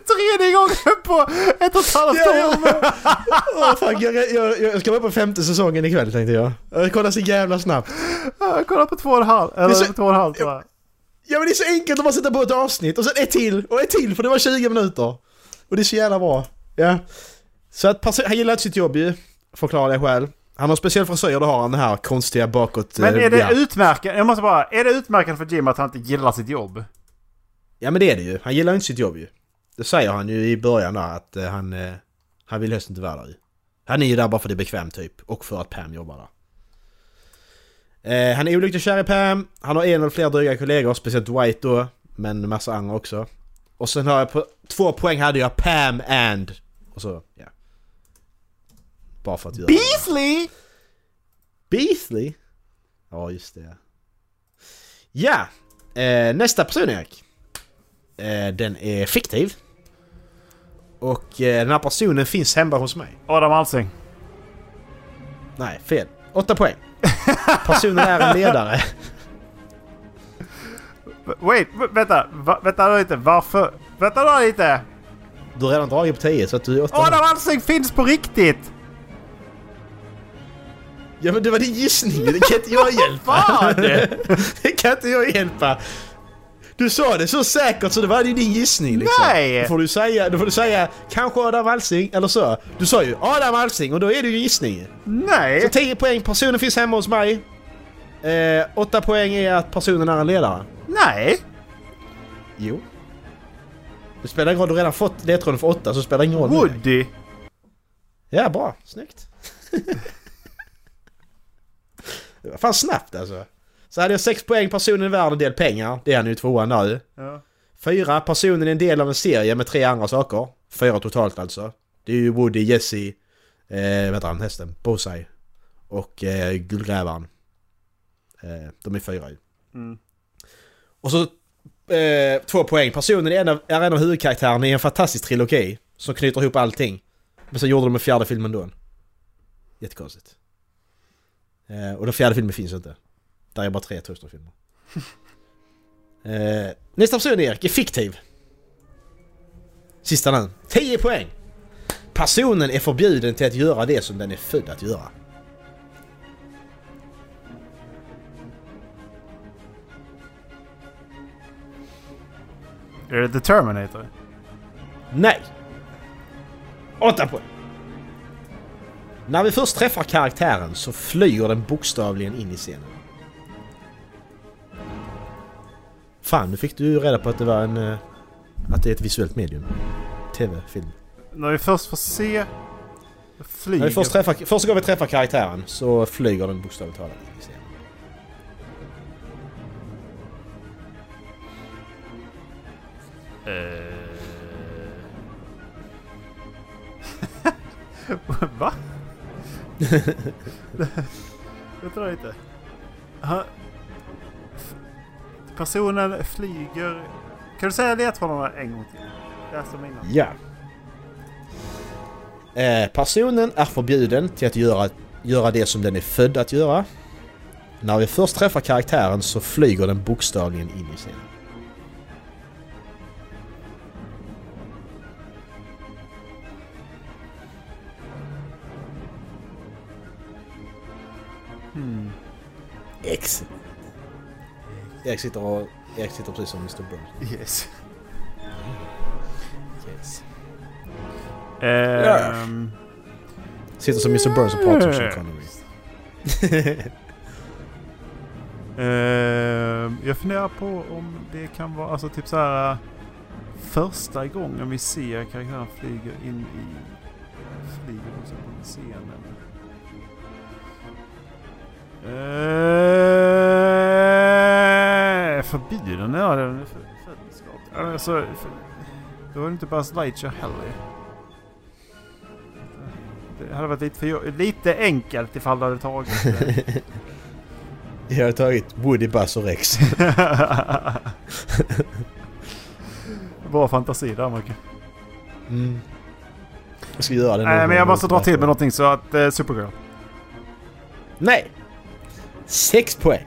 Tredje gången på ett och ett halvt år! Åh, fuck, jag, jag, jag ska vara på femte säsongen ikväll tänkte jag. Jag kollar så jävla snabbt. Jag kollar på två och en halv, eller så- två och en halv tror jag. Ja men det är så enkelt att bara sätta på ett avsnitt och sen ett till och ett till för det var 20 minuter. Och det är så jävla bra. Ja. Så att han gillar inte sitt jobb ju. Förklara det själv. Han har speciell frisyr, då har han det här konstiga bakåt... Men eh, är det ja. utmärkande, jag måste bara, är det utmärkande för Jim att han inte gillar sitt jobb? Ja men det är det ju. Han gillar inte sitt jobb ju. Det säger han ju i början där att eh, han... Eh, han vill helst inte vara där ju. Han är ju där bara för det är bekvämt typ. Och för att Pam jobbar där. Eh, han är olyckligt kär i Pam. Han har en eller flera dryga kollegor, speciellt Dwight då. Men en massa andra också. Och sen har jag på två poäng hade jag Pam and... Och så, ja. Bara för att göra... Beasley! Beasley? Ja, just det. Ja! Eh, nästa person Erik. Eh, den är fiktiv. Och eh, den här personen finns hemma hos mig. Adam Alsing. Nej, fel. Åtta poäng. Personen är en ledare. Wait, vänta. Va, vänta lite. Varför? Vänta då lite. Du har redan dragit på 10 så att du är åtta. Adam Alsing finns på riktigt! Ja men det var din gissning, det kan inte jag hjälpa. Det kan inte jag hjälpa. Du sa det så säkert så det var ju din gissning liksom. Nej! Då får du säga, då får du säga kanske Adam Alsing eller så. Du sa ju Adam Alsing och då är det ju gissning. Så Nej! 10 poäng, personen finns hemma hos mig. Eh, 8 poäng är att personen är en ledare. Nej! Jo. Det spelar ingen roll, du har redan fått ledtråden för 8 så spelar det ingen roll. nu. Woody. Ja, bra. Snyggt. det var fan snabbt alltså. Så hade jag 6 poäng, personen är värd en del pengar. Det är han ju tvåan nu. Ja. Fyra, personen är en del av en serie med tre andra saker. Fyra totalt alltså. Det är ju Woody, Jesse, eh, vad han, hästen? Bosai. Och eh, Guldgrävaren. Eh, de är fyra ju. Mm. Och så eh, två poäng. Personen är en, av, är en av huvudkaraktärerna i en fantastisk trilogi. Som knyter ihop allting. Men så gjorde de en fjärde film ändå. Jättekonstigt. Eh, och den fjärde filmen finns inte. Där är bara tre Toaster-filmer. eh, nästa person Erik är fiktiv. Sista nu. 10 poäng! Personen är förbjuden till att göra det som den är född att göra. Är det The Terminator? Nej! 8 poäng. När vi först träffar karaktären så flyger den bokstavligen in i scenen. Fan, nu fick du reda på att det var en... eh, Att det är ett visuellt medium. TV-film. När vi först får se... Flyger... När vi först träffar, första gången vi träffar karaktären så flyger den bokstavligt talat. Eh. Va? Vänta lite. Personen flyger... Kan du säga ledtrådarna en gång till? Som innan. Ja. Eh, personen är förbjuden till att göra, göra det som den är född att göra. När vi först träffar karaktären så flyger den bokstavligen in i scenen. Hmm. Excellent. Erik sitter, och, Erik sitter precis som Mr. Burns. Yes. Yes. Ehm... Sitter som Mr. Burns och pratar som Sean Connery. Ehm, jag funderar på om det kan vara alltså typ så här första gången vi ser karaktären flyger in i flyger också i scenen. Ehm, förbjuden? Ja, det är för, födelsedag. Alltså, för, då är det inte Buzz Lightyear heller. Det hade varit lite, för, lite enkelt ifall du hade tagit det. Jag har tagit Woody, Buzz och Rex. Bra fantasi där Marcus. Mm. Jag ska göra det Nej men gång. jag måste dra till med någonting så att eh, Supergirl. Nej! Sex poäng.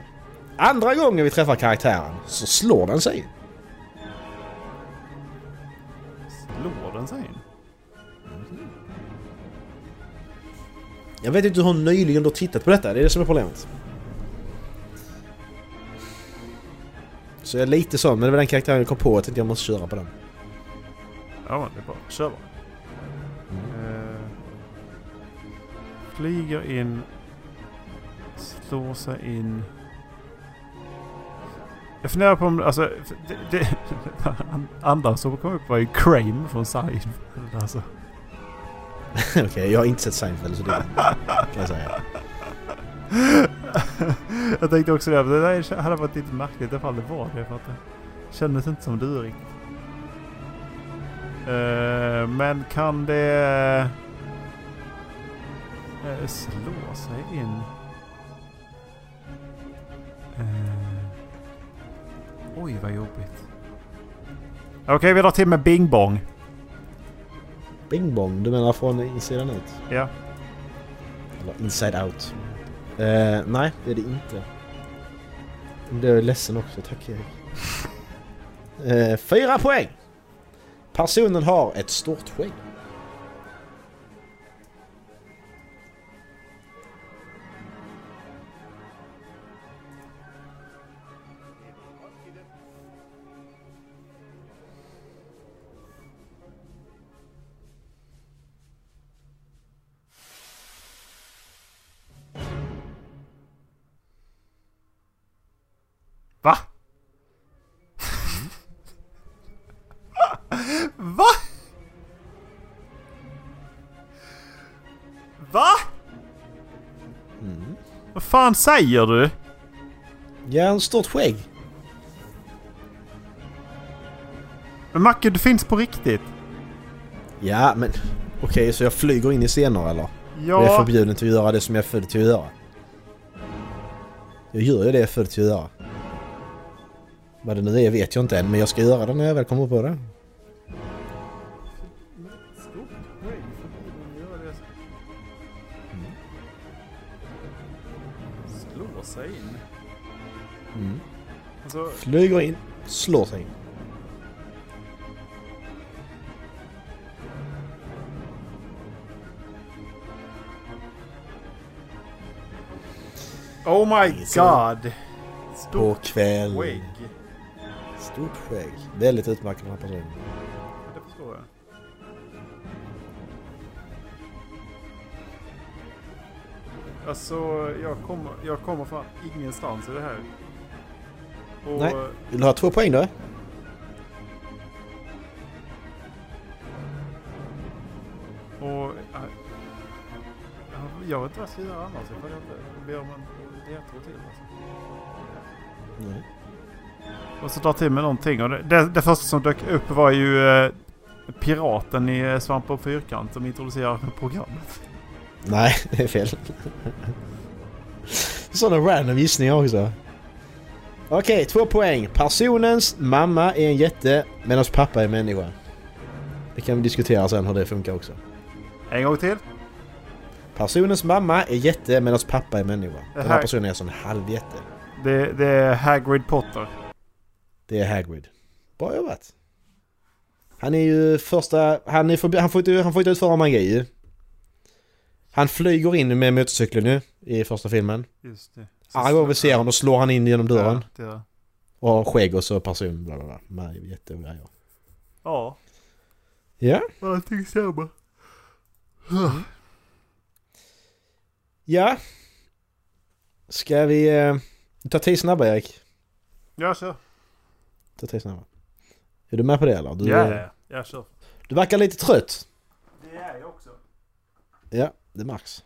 Andra gången vi träffar karaktären så slår den sig in. Slår den sig in? Jag vet inte hur nyligen du har tittat på detta, det är det som är problemet. Så jag är lite så, men det var den karaktären jag kom på, jag tänkte jag måste köra på den. Ja det är bra. Kör bara. Eh, flyger in. Slår sig in. Jag funderar på om, alltså... Det, det, andra som kom upp var ju Crane från Seinfeld. Alltså. Okej, jag har inte sett Seinfeld så det kan jag säga. jag tänkte också det. Det där hade varit lite märkligt ifall det var det. För att det kändes inte som du riktigt. Eh, men kan det eh, slå sig in? Eh, oj vad jobbigt. Okej vi drar till med Bing Bong. Bing bong, du menar från insidan ut? Ja. Eller inside out. Eh, nej, det är det inte. Blir jag ledsen också, tack Erik. Eh, fyra poäng! Personen har ett stort skägg. Fan säger du? Ja, en stort skägg. Men Macke, du finns på riktigt. Ja, men okej, så jag flyger in i scener eller? Jag är Ja. förbjuden till att göra det som jag är född till att göra. Jag gör ju det jag är född till att göra. Vad det nu är vet jag inte än, men jag ska göra det när jag väl kommer på det. Alltså, Flyger in, slår sig in. oh my god. Stort kväll. skägg. Stort skägg. Väldigt utmärkande den här personen. Det förstår jag. Alltså, jag kommer, jag kommer från ingenstans i det här. Och, Nej. Vill du ha två poäng då? och äh, jag- vet inte vad jag ska göra annars. Jag får inte be om en ledtråd till. Alltså. Nej. Och så dra till med någonting. Och det, det, det första som dök upp var ju eh, piraten i eh, Svamp och Fyrkant som introducerar programmet. Nej, det är fel. Sådana random gissningar också. Okej, två poäng. Personens mamma är en jätte medan pappa är människa. Det kan vi diskutera sen hur det funkar också. En gång till. Personens mamma är jätte medan pappa är människa. Den här personen är alltså en halvjätte. Det, det är Hagrid Potter. Det är Hagrid. Bra jobbat. Han är ju första... Han, är förbi, han, får, inte, han får inte utföra magi ju. Han flyger in med motorcykeln nu i första filmen. Just det. Alla gånger vi ser honom då slår han in genom dörren. Ja, det Och skägg och så person bla bla bla. Med jätte och grejer. ja, Ja. allting stämmer. Ja. Ska vi eh, ta tio snabba Erik? Jag kör. Ta tio snabba. Är du med på det eller? Du, Ja, ja, jag kör. du verkar lite trött. Det är jag också. Ja, det märks.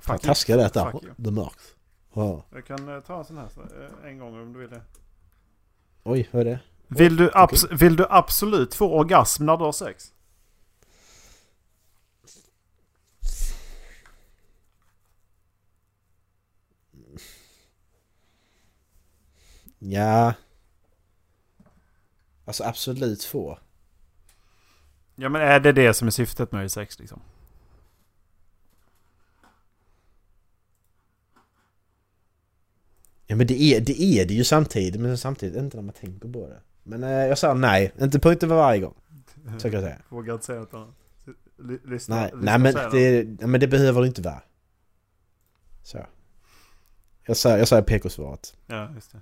Fan Fuck you. taskig jag lät där. Det märks. Ja. Jag kan eh, ta en sån här eh, en gång om du vill det. Oj, vad är det? Vill du, abs- vill du absolut få orgasm när du har sex? Ja. Alltså absolut få. Ja men är det det som är syftet med sex liksom? Ja men det är det, är det ju samtidigt, men samtidigt inte när man tänker på det. Men eh, jag sa nej, inte på inte varje gång. Så kan jag säga. Vågar inte säga något annat. Lyssna, Nej, lyssna nej men, det, nej men det behöver det inte vara. Så. Jag säger, jag säger PK-svaret. Ja, just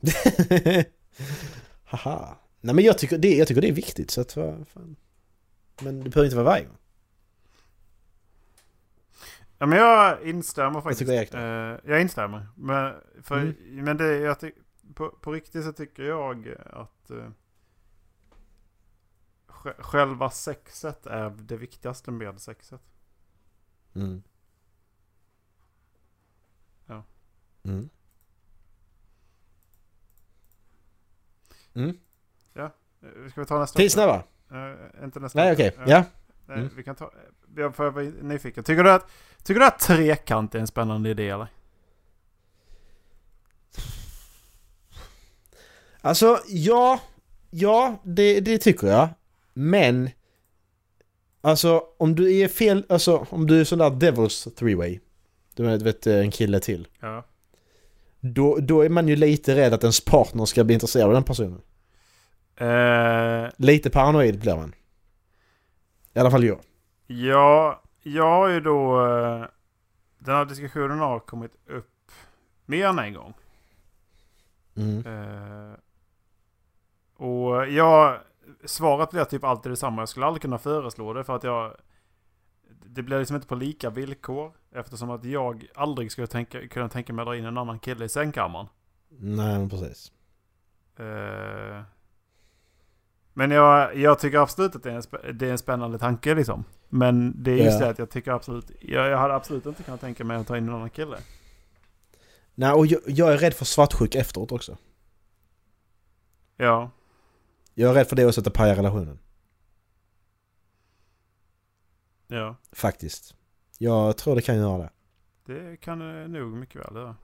det. Haha. Nej men jag tycker, det, jag tycker det är viktigt så att vad fan. Men det behöver inte vara varje gång. Ja men jag instämmer faktiskt. Erik då? Eh, jag instämmer. Men, för, Mm. men det, jag på, på riktigt så tycker jag att sj- själva sexet är det viktigaste med sexet. Mm. Ja. Mm. Mm. Eh, Ska vi ta nästa? Snabba. Uh, inte nästa. Nej okej, Eh, ja. Nej, Mm. Vi kan ta... Jag får vara nyfiken. Tycker du att, tycker du att trekant är en spännande idé eller? Alltså ja, ja det, det tycker jag. Men Alltså om du är fel, alltså om du är sån där Devils three way. Du vet, vet en kille till. Ja. Då, då är man ju lite rädd att ens partner ska bli intresserad av den personen. Eh, Lite paranoid blir man. I alla fall jag. ja, jag har ju då... Eh, den här diskussionen har kommit upp mer än en gång. Mm. Eh, och jag... Svaret blir typ alltid detsamma. Jag skulle aldrig kunna föreslå det för att jag... Det blir liksom inte på lika villkor. Eftersom att jag aldrig skulle tänka, kunna tänka mig att dra in en annan kille i sängkammaren. Nej men precis. Eh, men jag, jag tycker absolut att det är, en, det är en spännande tanke liksom. Men det är just Ja. det att jag tycker absolut... Jag, jag hade absolut inte kunnat tänka mig att ta in en annan kille. Nej och jag, jag är rädd för svartsjuk efteråt också. Ja. Jag är rädd för det också att det pajar relationen. Ja. Faktiskt. Jag tror det kan göra det. Det kan det nog mycket väl göra.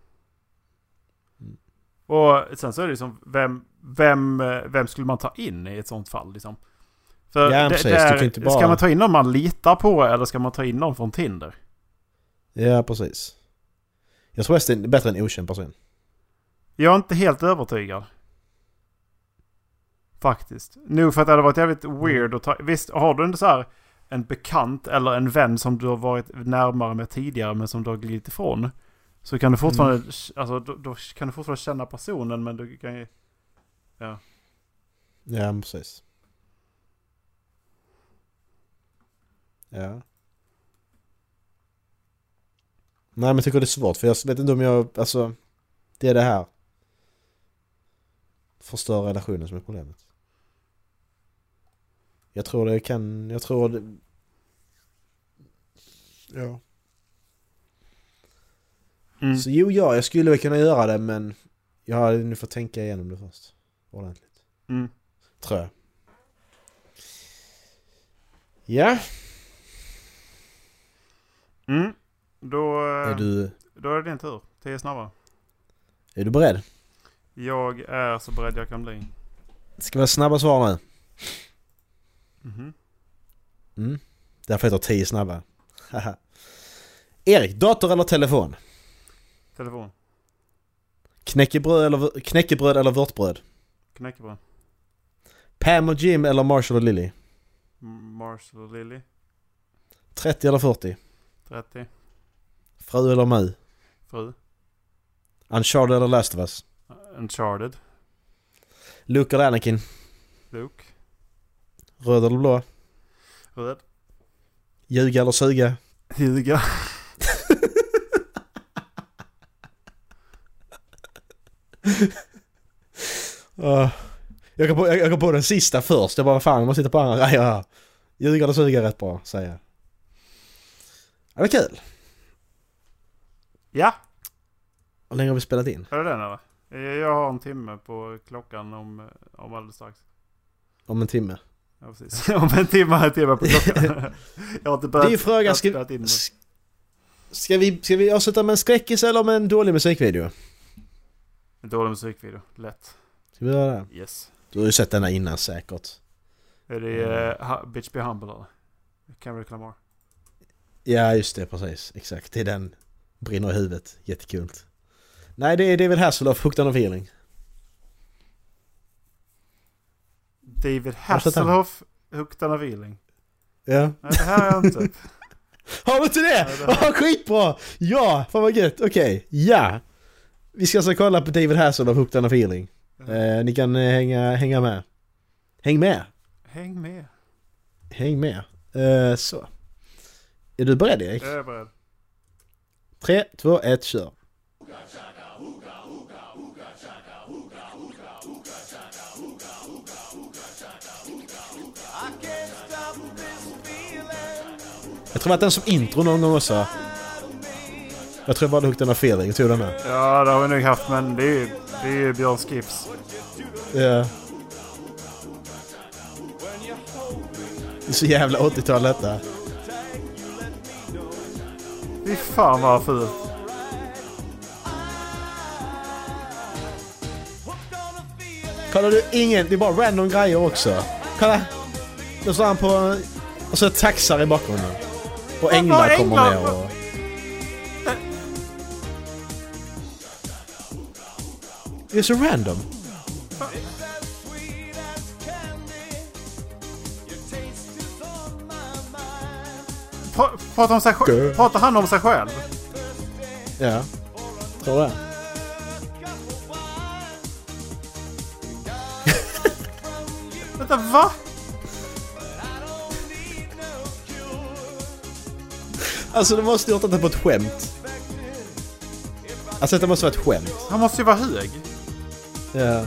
Mm. Och sen så är det liksom, vem, vem, eh, vem skulle man ta in i ett sånt fall liksom? För Ja, precis. där- Du kan inte bara- Ska man ta in någon man litar på eller ska man ta in någon från Tinder? Ja precis. Jag tror det är bättre än okänd person. Jag är inte helt övertygad. Faktiskt. Nog för att det hade varit jävligt weird att ta... Visst, har du en så här en bekant eller en vän som du har varit närmare med tidigare men som du har glidit ifrån. Så kan du fortfarande, Mm. alltså då, då kan du fortfarande känna personen men du kan ju... Ja men precis. Ja. Nej men jag tycker det är svårt för jag vet inte om jag, alltså Det är det här Förstör relationen som är problemet Jag tror det kan, jag tror det Ja Mm. Så jo ja, jag skulle väl kunna göra det men Jag hade nu fått tänka igenom det först Ordentligt Mm. Tror jag Ja, Mm. Då, är du, då är det din tur. Tio snabba. är du beredd? Jag är så beredd jag kan bli. Det ska vara snabba svar nu Mhm. Mm. Därför heter 10 snabba. Erik, dator eller telefon? Telefon. Knäckebröd eller, knäckebröd eller vörtbröd? Knäckebröd. Pam och Jim eller Marshall och Lily? Marshall och Lily. 30 eller 40? 30. Fru eller mu? Fru. Uncharted eller Last of Us? Uncharted. Luke eller Anakin? Luke. Röd eller blå? Röd. Ljuga eller suga? Ljuga. Uh, jag, kom på, jag, jag kom på den sista först. Jag bara fan, jag måste titta på andra grejer här. Ljuga eller suga är rätt bra, säger jag. Ja, det är kul. Ja, Hur länge har vi spelat in? är det den eller? Jag har en timme på klockan om, om alldeles strax. Om en timme. Ja, precis. om en timme, en timme på klockan. jag har inte börjat... Det är ju frågan, jag har ska, in ska, vi, ska vi avsluta med en skräckis eller med en dålig musikvideo? En dålig musikvideo. Lätt. Ska vi göra det? Yes. Du har ju sett denna innan säkert. Är det uh, Bitch Be Humble eller? Kendrick Lamar. Ja, just det, precis. Exakt. Det är den. Brinner i huvudet. Jättekul. Nej, det är David Hasselhoff, Hooked on a feeling. David? Hasselhoff, Hooked on a feeling. Ja. Nej, det här har jag inte. Har du inte det? Nej, det Ja, skitbra! Ja, fan vad gött. Okej, ja. Vi ska alltså kolla på David Hasselhoff, Hooked on a feeling. Eh, ni kan eh, hänga, hänga med. Häng med! Häng med. Häng med. Eh, så. Är du beredd Erik? Jag är beredd. 3, 2, 1, kör. Jag tror att den som intro någon gång också. Jag tror jag on a feeling, jag tog den här. Ja, det har vi nog haft, men det är ju, det är ju Björn Skifs. Ja. Det är så jävla 80-tal detta. Fy fan vad fult. Kollar du ingen, det är bara random grejer också. Kolla! Då står han på Och så taxar i bakgrunden. Och änglar kommer ner och... Det är så random. Pra- Pratar, om sig pratar han om sig själv? Ja. Tror det. Vänta, va? Alltså de måste gjort detta på ett skämt. Alltså detta måste vara ett skämt. Han måste ju vara hög. Ja.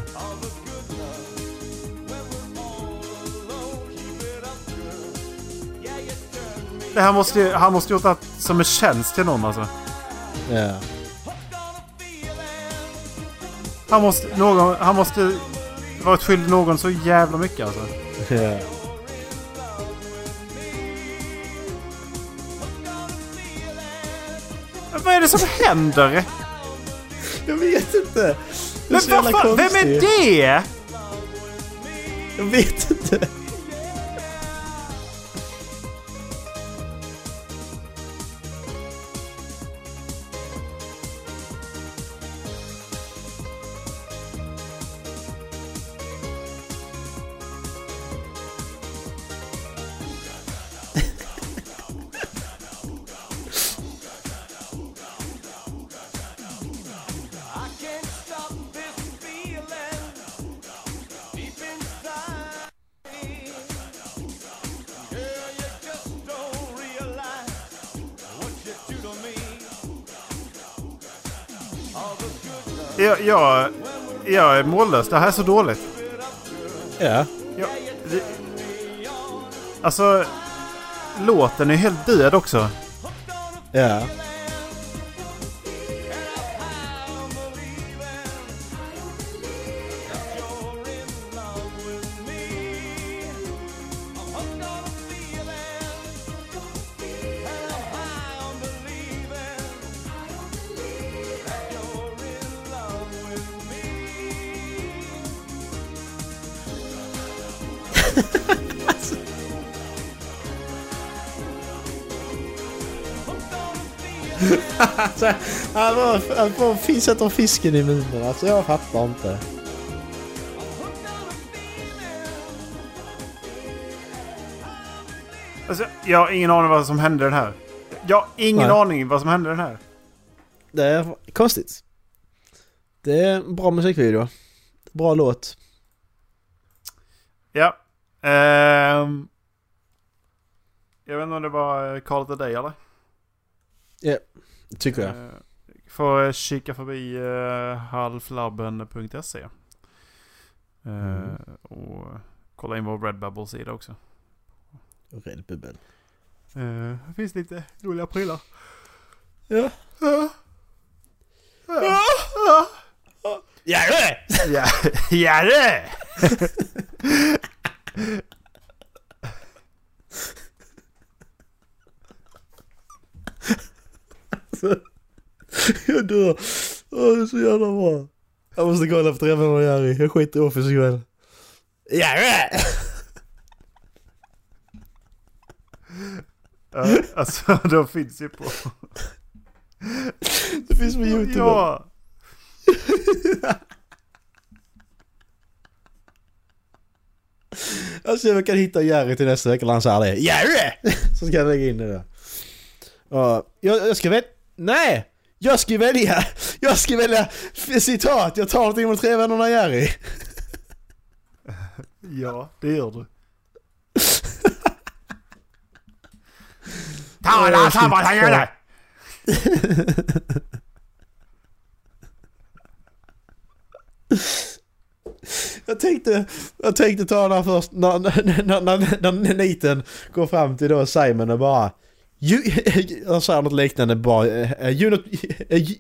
Det här måste ju, han måste gjort det som en tjänst till någon alltså. Ja. Han måste, någon, han måste varit skyldig någon så jävla mycket alltså. Men Vad är det som händer? Jag vet inte. Så jävla fan, vem är det? Jag vet inte. Jag, jag, jag är mållös. Det här är så dåligt. Ja. Jag, det, alltså, låten är helt död också. Ja. Han var- han får fin- sätter fisken i munnen. Alltså jag fattar inte. Alltså, jag har ingen aning vad som hände den här. Jag har ingen Nej. aning vad som hände den här. Det är konstigt. Det är en bra musikvideo. Bra låt. Ja. Ehm, jag vet inte om det var Call of the Day eller? Tycker jag. Eh, får eh, kika förbi uh, halflabben.se. Eh, Mm. Och kolla in vår Redbubble-sida också. Red bubbel. Eh, det finns lite roliga prylar. Ja. Ja. Ja. Ja. Ja det! Ja, ja det! Jag dör. Åh, det är så jävla bra. Jag måste kolla Träffen och Jerry. Jag skiter i Office ikväll. Ja det! Ja, alltså de finns ju på... Det finns på Youtube. Ja! Alltså jag kan hitta Jerry till nästa vecka när han säger det. Jerry! Så ska jag lägga in det där. Ja, jag, jag ska välja... Nej! Jag ska välja... Jag ska välja citat. Jag tar någonting med tre vännerna Jerry. Ja, det gör du. Tala samman han gör det! Jag tänkte, jag tänkte ta den här först när, när, när, när, när Nathan går fram till då Simon och bara you, Han säger något liknande bara eh, you, know,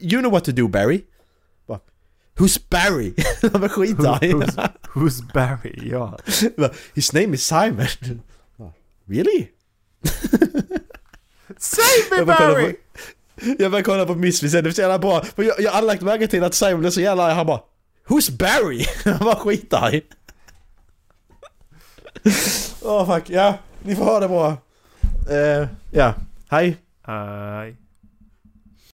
you know what to do Barry? Bara, Who's Barry? Han var skitarg. Who's, who's Barry? Ja. Bara, His name is Simon. Bara, Really? Save me Barry! jag bara kollar på Misfits, det är så jävla bra. För jag, jag aldrig lagt märke till att Simon är så jävla arg. Han bara Who's Barry? Han var skitarg. Åh fuck, ja. Ni får ha det bra. eh, ja. Hej. Hej.